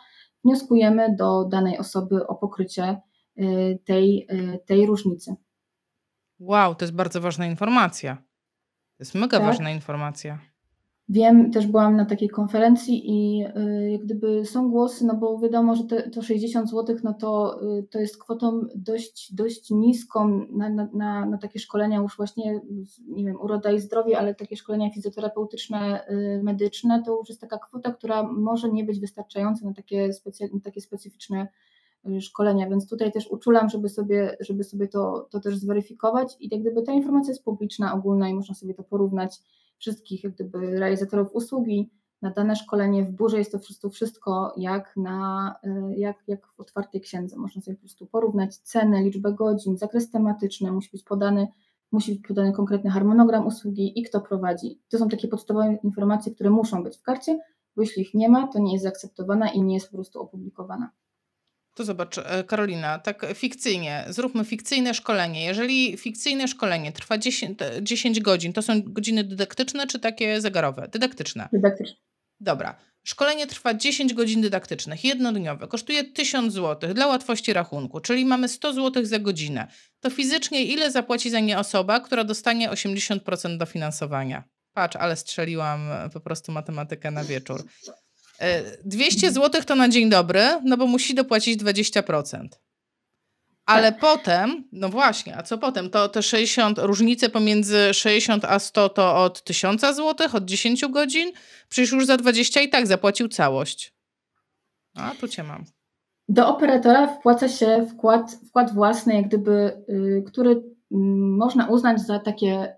wnioskujemy do danej osoby o pokrycie y, tej, y, tej różnicy. Wow, to jest bardzo ważna informacja. To jest mega tak? ważna informacja. Wiem, też byłam na takiej konferencji i y, jak gdyby są głosy, no bo wiadomo, że te, to 60 zł, no to, y, to jest kwotą dość, dość niską na, na, na takie szkolenia już właśnie, nie wiem, uroda i zdrowie, ale takie szkolenia fizjoterapeutyczne, y, medyczne, to już jest taka kwota, która może nie być wystarczająca na takie, specy- na takie specyficzne szkolenia, więc tutaj też uczulam, żeby sobie, żeby sobie to, to też zweryfikować i jak gdyby ta informacja jest publiczna, ogólna i można sobie to porównać wszystkich jak gdyby realizatorów usługi na dane szkolenie w burze jest to po prostu wszystko jak, na, y, jak, jak w otwartej księdze. Można sobie po prostu porównać cenę, liczbę godzin, zakres tematyczny, musi być podany, musi być podany konkretny harmonogram usługi i kto prowadzi. To są takie podstawowe informacje, które muszą być w karcie, bo jeśli ich nie ma, to nie jest zaakceptowana i nie jest po prostu opublikowana. To zobacz, e, Karolina, tak fikcyjnie, zróbmy fikcyjne szkolenie. Jeżeli fikcyjne szkolenie trwa 10, 10 godzin, to są godziny dydaktyczne czy takie zegarowe? Dydaktyczne. Dydaktyczne. Dobra. Szkolenie trwa 10 godzin dydaktycznych, jednodniowe, kosztuje 1000 zł dla łatwości rachunku, czyli mamy 100 zł za godzinę. To fizycznie ile zapłaci za nie osoba, która dostanie 80% dofinansowania? Patrz, ale strzeliłam po prostu matematykę na wieczór. 200 e, zł to na dzień dobry, no bo musi dopłacić 20%. Ale tak. potem, no właśnie, a co potem? To te 60, różnice pomiędzy 60 a 100 to od 1000 zł, od 10 godzin? Przecież już za 20 i tak zapłacił całość. A tu cię mam. Do operatora wpłaca się wkład, wkład własny, jak gdyby, y, który można uznać za takie,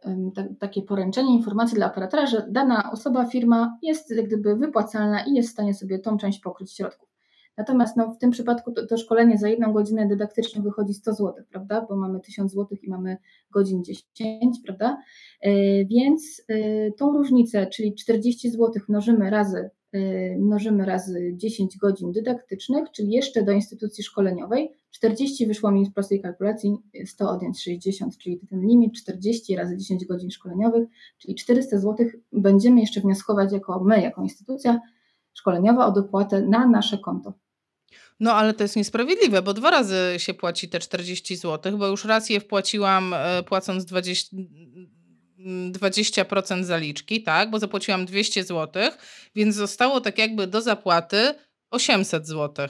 takie poręczenie, informacje dla operatora, że dana osoba, firma jest jak gdyby wypłacalna i jest w stanie sobie tą część pokryć środków. Natomiast no, w tym przypadku to, to, szkolenie za jedną godzinę dydaktyczną wychodzi 100 zł, prawda? Bo mamy 1000 zł i mamy godzin 10, prawda? E, więc e, tą różnicę, czyli 40 zł mnożymy razy mnożymy razy 10 godzin dydaktycznych, czyli jeszcze do instytucji szkoleniowej. 40 wyszło mi z prostej kalkulacji, 100 odjąć 60, czyli ten limit 40 razy 10 godzin szkoleniowych, czyli 400 zł będziemy jeszcze wnioskować jako my, jako instytucja szkoleniowa o dopłatę na nasze konto. No ale to jest niesprawiedliwe, bo dwa razy się płaci te 40 zł, bo już raz je wpłaciłam e, płacąc 20, 20% zaliczki, tak, bo zapłaciłam 200 zł, więc zostało tak jakby do zapłaty 800 zł.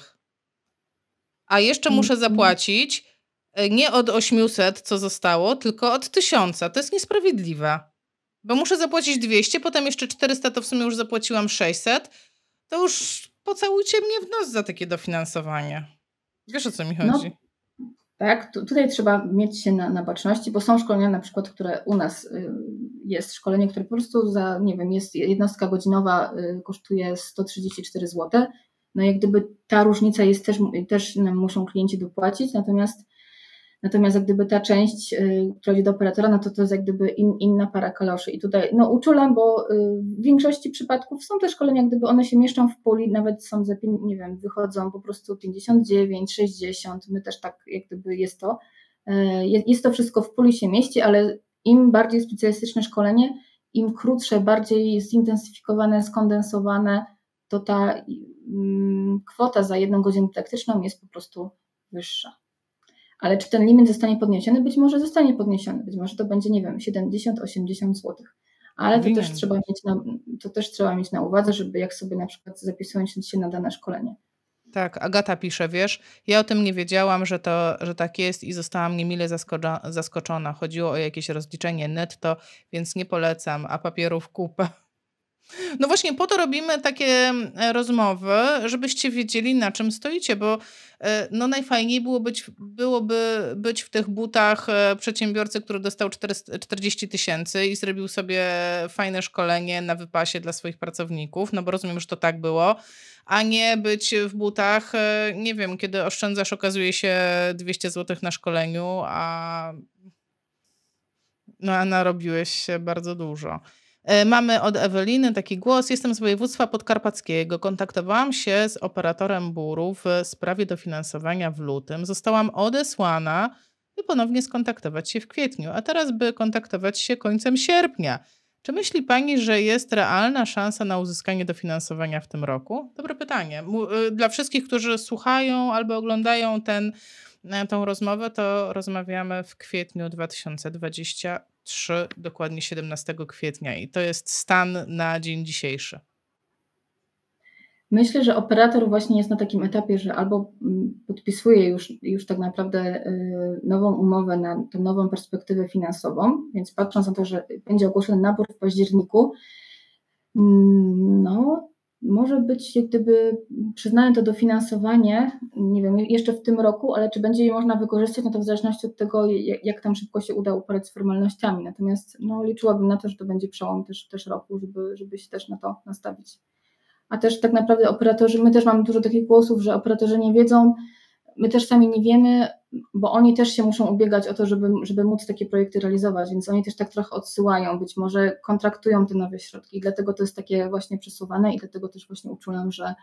A jeszcze muszę mhm. zapłacić e, nie od 800, co zostało, tylko od 1000. To jest niesprawiedliwe. Bo muszę zapłacić 200, potem jeszcze 400, to w sumie już zapłaciłam 600. To już pocałujcie mnie w nos za takie dofinansowanie. Wiesz o co mi no, chodzi? No tak? tutaj trzeba mieć się na, na baczności, bo są szkolenia na przykład, które u nas y, jest szkolenie, które po prostu za, nie wiem, jest jednostka godzinowa, y, kosztuje 134 zł. No jak gdyby ta różnica jest też, też muszą klienci dopłacić, natomiast Natomiast jak gdyby ta część, y, która idzie do operatora, no to to jest jak gdyby in, inna para kaloszy. I tutaj no uczulam, bo y, w większości przypadków są te szkolenia, gdyby one się mieszczą w puli, nawet są za, nie wiem, wychodzą po prostu 59, 60, my też tak jak gdyby jest to. Y, jest to wszystko w puli się mieści, ale im bardziej specjalistyczne szkolenie, im krótsze, bardziej zintensyfikowane, skondensowane, to ta mm, kwota za jedną godzinę dydaktyczną jest po prostu wyższa. Ale czy ten limit zostanie podniesiony? Być może zostanie podniesiony, być może to będzie, nie wiem, 70-80 zł. Ale to też, trzeba mieć na, to też trzeba mieć na uwadze, żeby jak sobie na przykład zapisując się na dane szkolenie. Tak, Agata pisze, wiesz, ja o tym nie wiedziałam, że, to, że tak jest i zostałam niemile zaskoczona. Chodziło o jakieś rozliczenie netto, więc nie polecam, a papierów kupę. No właśnie po to robimy takie e, rozmowy, żebyście wiedzieli na czym stoicie, bo e, no najfajniej było być, byłoby być w tych butach e, przedsiębiorcy, który dostał 40 tysięcy i zrobił sobie fajne szkolenie na wypasie dla swoich pracowników, no bo rozumiem, że to tak było, a nie być w butach, nie wiem, kiedy oszczędzasz, okazuje się 200 zł na szkoleniu, a No, a narobiłeś się bardzo dużo. E, mamy od Eweliny taki głos. Jestem z województwa podkarpackiego. Kontaktowałam się z operatorem buru w sprawie dofinansowania w lutym. Zostałam odesłana, by ponownie skontaktować się w kwietniu, a teraz by kontaktować się końcem sierpnia. Czy myśli Pani, że jest realna szansa na uzyskanie dofinansowania w tym roku? Dobre pytanie. Y, dla wszystkich, którzy słuchają albo oglądają ten, e, tą rozmowę, to rozmawiamy w kwietniu 2023, dokładnie 17 kwietnia, i to jest stan na dzień dzisiejszy. Myślę, że operator właśnie jest na takim etapie, że albo mm, podpisuje już, już tak naprawdę y, nową umowę na tę nową perspektywę finansową, więc patrząc na to, że będzie ogłoszony nabór w październiku, mm, no może być jak gdyby przyznane to dofinansowanie, nie wiem, jeszcze w tym roku, ale czy będzie je można wykorzystać, no to w zależności od tego, jak tam szybko się uda uporać z formalnościami. Natomiast no, liczyłabym na to, że to będzie przełom też, też roku, żeby, żeby się też na to nastawić. A też tak naprawdę operatorzy, my też mamy dużo takich głosów, że operatorzy nie wiedzą, my też sami nie wiemy, bo oni też się muszą ubiegać o to, żeby, żeby móc takie projekty realizować, więc oni też tak trochę odsyłają, być może kontraktują te nowe środki, dlatego to jest takie właśnie przesuwane i dlatego też właśnie uczulam, że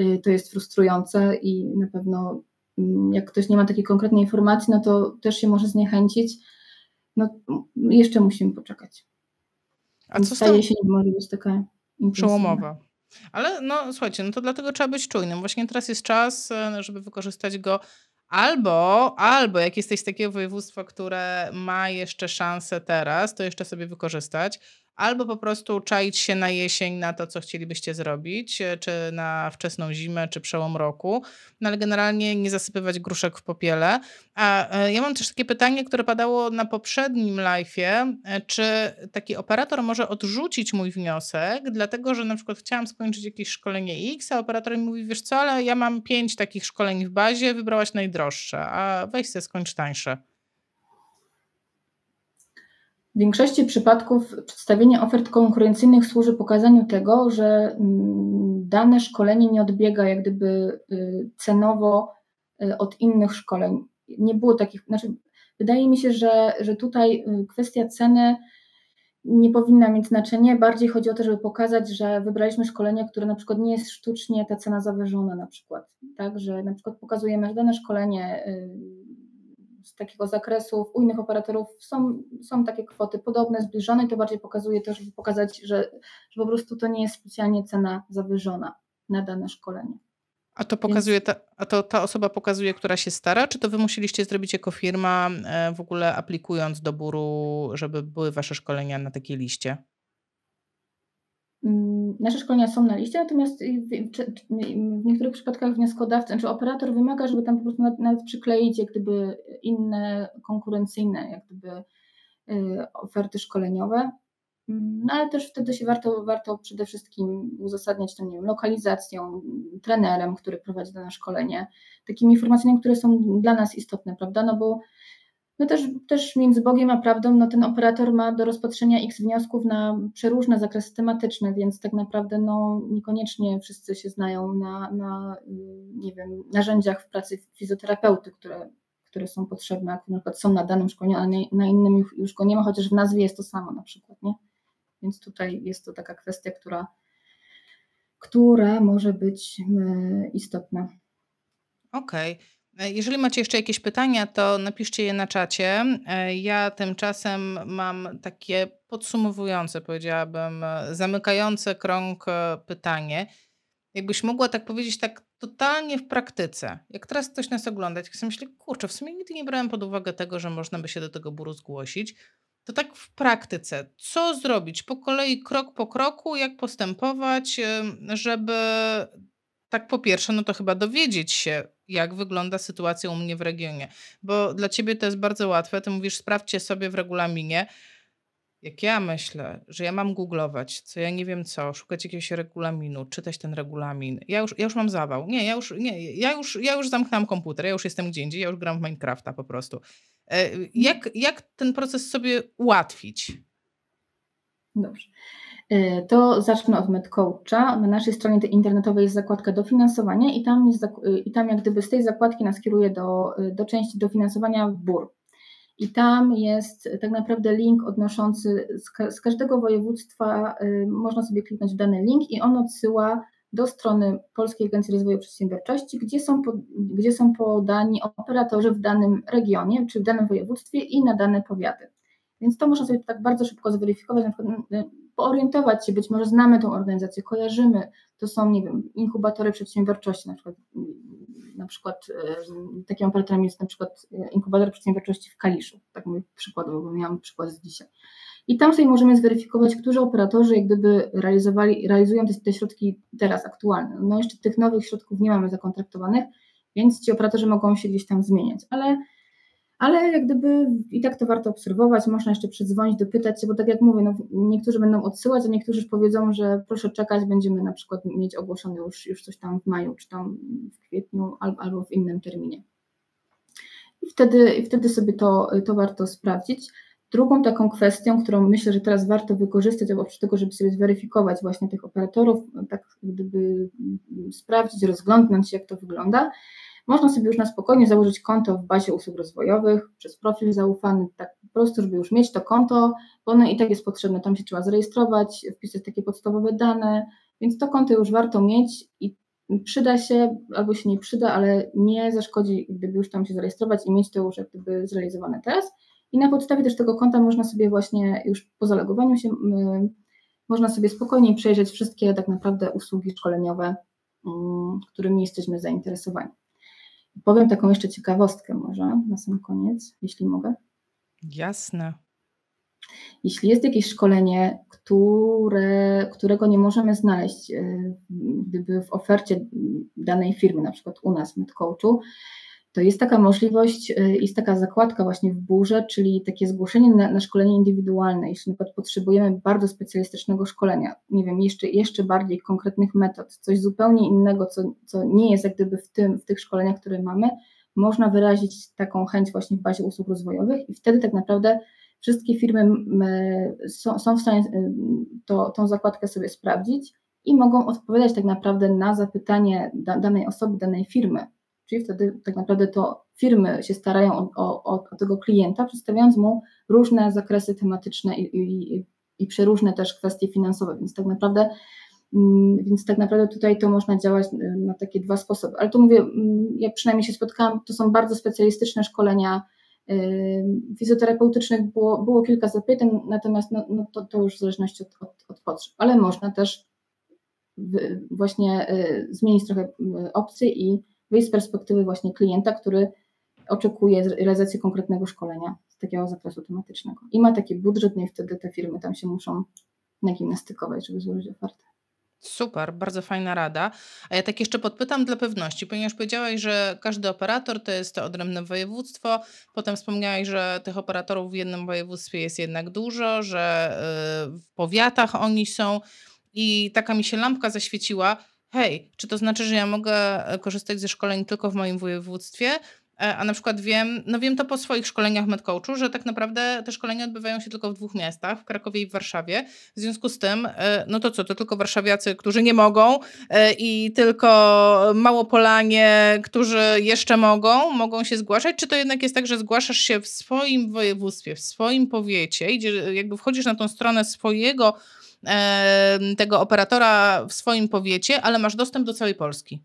y, to jest frustrujące i na pewno mm, jak ktoś nie ma takiej konkretnej informacji, no to też się może zniechęcić. No jeszcze musimy poczekać. A co staje się może być taka przełomowa? Ale no słuchajcie, no to dlatego trzeba być czujnym. Właśnie teraz jest czas, e, żeby wykorzystać go albo, albo jak jesteś z takiego województwa, które ma jeszcze szansę teraz, to jeszcze sobie wykorzystać, albo po prostu czaić się na jesień na to, co chcielibyście zrobić, e, czy na wczesną zimę, czy przełom roku, no ale generalnie nie zasypywać gruszek w popiele. A e, ja mam też takie pytanie, które padało na poprzednim live'ie, e, czy taki operator może odrzucić mój wniosek, dlatego że na przykład chciałam skończyć jakieś szkolenie X, a operator mi mówi, wiesz co, ale ja mam pięć takich szkoleń w bazie, wybrałaś najdroższe, a weź se skończ tańsze. W większości przypadków przedstawienie ofert konkurencyjnych służy pokazaniu tego, że mm, dane szkolenie nie odbiega jak gdyby y, cenowo y, od innych szkoleń. Nie było takich, znaczy wydaje mi się, że, że tutaj y, kwestia ceny nie powinna mieć znaczenia. Bardziej chodzi o to, żeby pokazać, że wybraliśmy szkolenie, które na przykład nie jest sztucznie ta cena zawyżona na przykład. Tak, że na przykład pokazujemy, że dane szkolenie takiego zakresu u innych operatorów są, są takie kwoty podobne, zbliżone, to bardziej pokazuje to, żeby pokazać, że, że po prostu to nie jest specjalnie cena zawyżona na dane szkolenie. A to pokazuje, ta, a to ta osoba pokazuje, która się stara, czy to wy musieliście zrobić jako firma e, w ogóle aplikując do buru, żeby były wasze szkolenia na takiej liście? Mm, nasze szkolenia są na liście, natomiast w niektórych przypadkach wnioskodawca, czy operator wymaga, żeby tam po prostu nawet przykleić jak gdyby inne konkurencyjne jak gdyby y, oferty szkoleniowe. Mm, no ale też wtedy się warto, warto przede wszystkim uzasadniać to, nie wiem, lokalizacją, trenerem, który prowadzi dane szkolenie, takimi informacjami, które są dla nas istotne, prawda? No bo no też, też między Bogiem a prawdą, no ten operator ma do rozpatrzenia x wniosków na przeróżne zakresy tematyczne, więc tak naprawdę no, niekoniecznie wszyscy się znają na, na nie wiem, narzędziach w pracy fizjoterapeuty, które, które są potrzebne, na przykład są na danym szkoleniu, ale na innym już, już go nie ma, chociaż w nazwie jest to samo na przykład, nie? Więc tutaj jest to taka kwestia, która, która może być e, istotna. Okej. Okay. E, jeżeli macie jeszcze jakieś pytania, to napiszcie je na czacie. E, ja tymczasem mam takie podsumowujące, powiedziałabym, e, zamykające krąg pytanie. Jakbyś mogła tak powiedzieć, tak totalnie w praktyce. Jak teraz ktoś nas ogląda, jak sobie myśli, kurczę, w sumie nigdy nie brałem pod uwagę tego, że można by się do tego buru zgłosić. To tak w praktyce, co zrobić po kolei, krok po kroku, jak postępować, żeby tak po pierwsze, no to chyba dowiedzieć się, jak wygląda sytuacja u mnie w regionie. Bo dla ciebie to jest bardzo łatwe. Ty mówisz, sprawdźcie sobie w regulaminie. Jak ja myślę, że ja mam googlować, co ja nie wiem co, szukać jakiegoś regulaminu, czytać ten regulamin, ja już, ja już mam zawał. Nie, ja już, nie, ja już, ja już zamknęłam komputer, ja już jestem gdzie indziej, ja już gram w Minecrafta po prostu. E, jak, jak ten proces sobie ułatwić? Dobrze. Y, to zacznę od MedCoacha. Na naszej stronie internetowej jest zakładka dofinansowania i tam, jest, y, i tam jak gdyby z tej zakładki nas kieruje do, y, do części dofinansowania w BUR. i tam jest tak naprawdę link odnoszący z, z każdego województwa, można sobie kliknąć dany link i on odsyła do strony Polskiej Agencji Rozwoju Przedsiębiorczości, gdzie są, po, gdzie są podani operatorzy w danym regionie czy w danym województwie i na dane powiaty. Więc to można sobie tak bardzo szybko zweryfikować, na przykład poorientować się, być może znamy tą organizację, kojarzymy, to są, nie wiem, inkubatory przedsiębiorczości, na przykład, na przykład takim operatorem jest na przykład inkubator przedsiębiorczości w Kaliszu, tak mówię przykładowo, bo miałam przykład z dzisiaj. I tam sobie możemy zweryfikować, którzy operatorzy jak gdyby realizowali, realizują te, te środki teraz aktualne. No jeszcze tych nowych środków nie mamy zakontraktowanych, więc ci operatorzy mogą się gdzieś tam zmieniać, ale ale jak gdyby i tak to warto obserwować, można jeszcze przedzwonić, dopytać się, bo tak jak mówię, no, niektórzy będą odsyłać, a niektórzy już powiedzą, że proszę czekać, będziemy na przykład mieć ogłoszone już, już coś tam w maju, czy tam w kwietniu, albo, albo w innym terminie. I wtedy, i wtedy sobie to, to warto sprawdzić. Drugą taką kwestią, którą myślę, że teraz warto wykorzystać, oprócz tego, żeby sobie zweryfikować właśnie tych operatorów, tak gdyby sprawdzić, rozglądnąć się, jak to wygląda, można sobie już na spokojnie założyć konto w bazie usług rozwojowych przez profil zaufany, tak po prostu, żeby już mieć to konto, bo ono i tak jest potrzebne, tam się trzeba zarejestrować, wpisać takie podstawowe dane, więc to konto już warto mieć i przyda się, albo się nie przyda, ale nie zaszkodzi, gdyby już tam się zarejestrować i mieć to już jak gdyby zrealizowane teraz. I na podstawie też tego konta można sobie właśnie już po zalegowaniu się, można sobie spokojnie przejrzeć wszystkie tak naprawdę usługi szkoleniowe, którymi jesteśmy zainteresowani. Powiem taką jeszcze ciekawostkę może na sam koniec, jeśli mogę. Jasne. Jeśli jest jakieś szkolenie, które, którego nie możemy znaleźć e, gdyby w ofercie danej firmy, na przykład u nas w MedCoachu, to jest taka możliwość, y, jest taka zakładka właśnie w burze, czyli takie zgłoszenie na, na, szkolenie indywidualne, jeśli na przykład potrzebujemy bardzo specjalistycznego szkolenia, nie wiem, jeszcze, jeszcze bardziej konkretnych metod, coś zupełnie innego, co, co nie jest jak gdyby w, tym, w tych szkoleniach, które mamy, można wyrazić taką chęć właśnie w bazie usług rozwojowych i wtedy tak naprawdę wszystkie firmy są, są w stanie y, to, tą zakładkę sobie sprawdzić i mogą odpowiadać tak naprawdę na zapytanie danej osoby, danej firmy, Czyli wtedy tak naprawdę to firmy się starają o, o, o tego klienta, przedstawiając mu różne zakresy tematyczne i, i, i przeróżne też kwestie finansowe, więc tak naprawdę mm, więc tak naprawdę tutaj to można działać y, na takie dwa sposoby. Ale tu mówię, mm, ja przynajmniej się spotkałam, to są bardzo specjalistyczne szkolenia y, fizjoterapeutycznych, było, było kilka zapytań, natomiast no, no to, to już w zależności od, od, od potrzeb. Ale można też właśnie y, zmienić trochę opcji i wyjść z perspektywy właśnie klienta, który oczekuje realizacji konkretnego szkolenia z takiego zakresu tematycznego. I ma taki budżet, no i wtedy te firmy tam się muszą nagimnastykować, żeby złożyć ofertę. Super, bardzo fajna rada. A ja tak jeszcze podpytam dla pewności, ponieważ powiedziałaś, że każdy operator to jest to odrębne województwo. Potem wspomniałaś, że tych operatorów w jednym województwie jest jednak dużo, że y, w powiatach oni są. I taka mi się lampka zaświeciła hej, czy to znaczy, że ja mogę e, korzystać ze szkoleń tylko w moim województwie? E, a na przykład wiem, no wiem to po swoich szkoleniach medcoachu, że tak naprawdę te szkolenia odbywają się tylko w dwóch miastach, w Krakowie i w Warszawie. W związku z tym, e, no to co, to tylko warszawiacy, którzy nie mogą i tylko Małopolanie, którzy jeszcze mogą, mogą się zgłaszać? Czy to jednak jest tak, że zgłaszasz się w swoim województwie, w swoim powiecie, idzie, jakby wchodzisz na tą stronę swojego tego operatora w swoim powiecie, ale masz dostęp do całej Polski.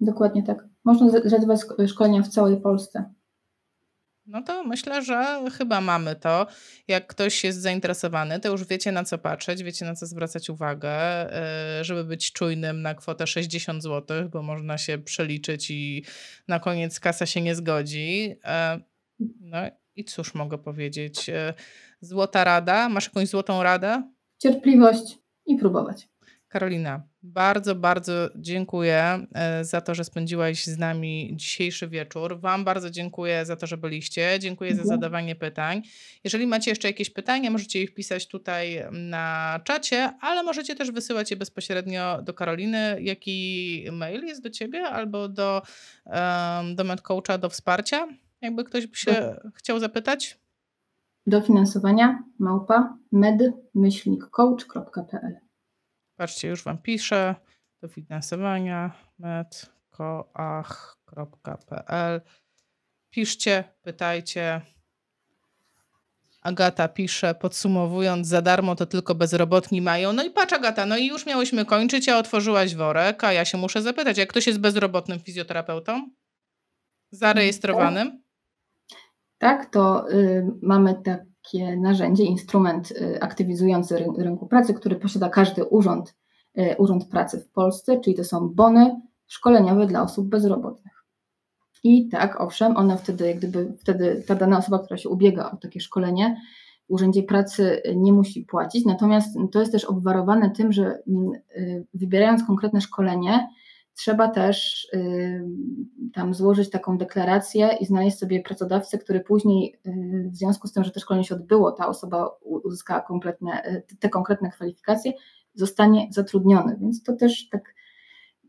Dokładnie tak. Można zrealizować szkolenia w całej Polsce. No to myślę, że chyba mamy to. Jak ktoś jest zainteresowany, to już wiecie na co patrzeć, wiecie na co zwracać uwagę, e, żeby być czujnym na kwotę 60 zł, bo można się przeliczyć i na koniec kasa się nie zgodzi. E, no i cóż mogę powiedzieć? E, złota rada. Masz jakąś złotą radę? Cierpliwość i próbować. Karolina, bardzo, bardzo dziękuję e, za to, że spędziłaś z nami dzisiejszy wieczór. Wam bardzo dziękuję za to, że byliście. Dziękuję za mhm. zadawanie pytań. Jeżeli macie jeszcze jakieś pytania, możecie je wpisać tutaj na czacie, ale możecie też wysyłać je bezpośrednio do Karoliny. Jaki mail jest do ciebie albo do, um, do MedCoacha, do wsparcia? Jakby ktoś by się chciał zapytać? Dofinansowania małpa med-coach.pl Patrzcie, już Wam piszę. Dofinansowania medcoach.pl Piszcie, pytajcie. Agata pisze, podsumowując, za darmo to tylko bezrobotni mają. No i patrz Agata, no i już miałyśmy kończyć, a otworzyłaś worek, a ja się muszę zapytać, jak ktoś jest bezrobotnym fizjoterapeutą? Zarejestrowanym? Tak, to y, mamy takie narzędzie, instrument y, aktywizujący ryn rynku pracy, który posiada każdy urząd, y, urząd pracy w Polsce, czyli to są bony szkoleniowe dla osób bezrobotnych. I tak, owszem, ona wtedy, jak gdyby wtedy ta dana osoba, która się ubiega o takie szkolenie, w Urzędzie Pracy nie musi płacić, natomiast to jest też obwarowane tym, że mm, wybierając konkretne szkolenie, trzeba też y, tam złożyć taką deklarację i znaleźć sobie pracodawcę, który później, y, w związku z tym, że to szkolenie się odbyło, ta osoba uzyskała kompletne, te konkretne kwalifikacje, zostanie zatrudniony. Więc to też tak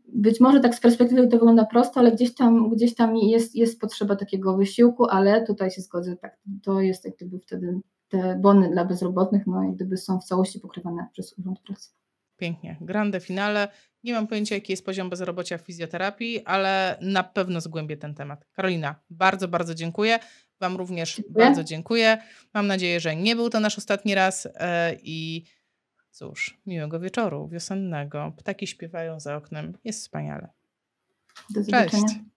być może tak z perspektywy to wygląda prosto, ale gdzieś tam, gdzieś tam jest, jest potrzeba takiego wysiłku, ale tutaj się zgodzę, tak, to jest jak gdyby wtedy te bony dla bezrobotnych, no jak gdyby są w całości pokrywane przez Urząd Pracy. Pięknie. Grande finale. Nie mam pojęcia, jaki jest poziom bezrobocia w fizjoterapii, ale na pewno zgłębię ten temat. Karolina, bardzo, bardzo dziękuję. Wam również dziękuję. bardzo dziękuję. Mam nadzieję, że nie był to nasz ostatni raz e, i Cóż, miłego wieczoru wiosennego. Ptaki śpiewają za oknem. Jest wspaniale. Do zobaczenia. Cześć.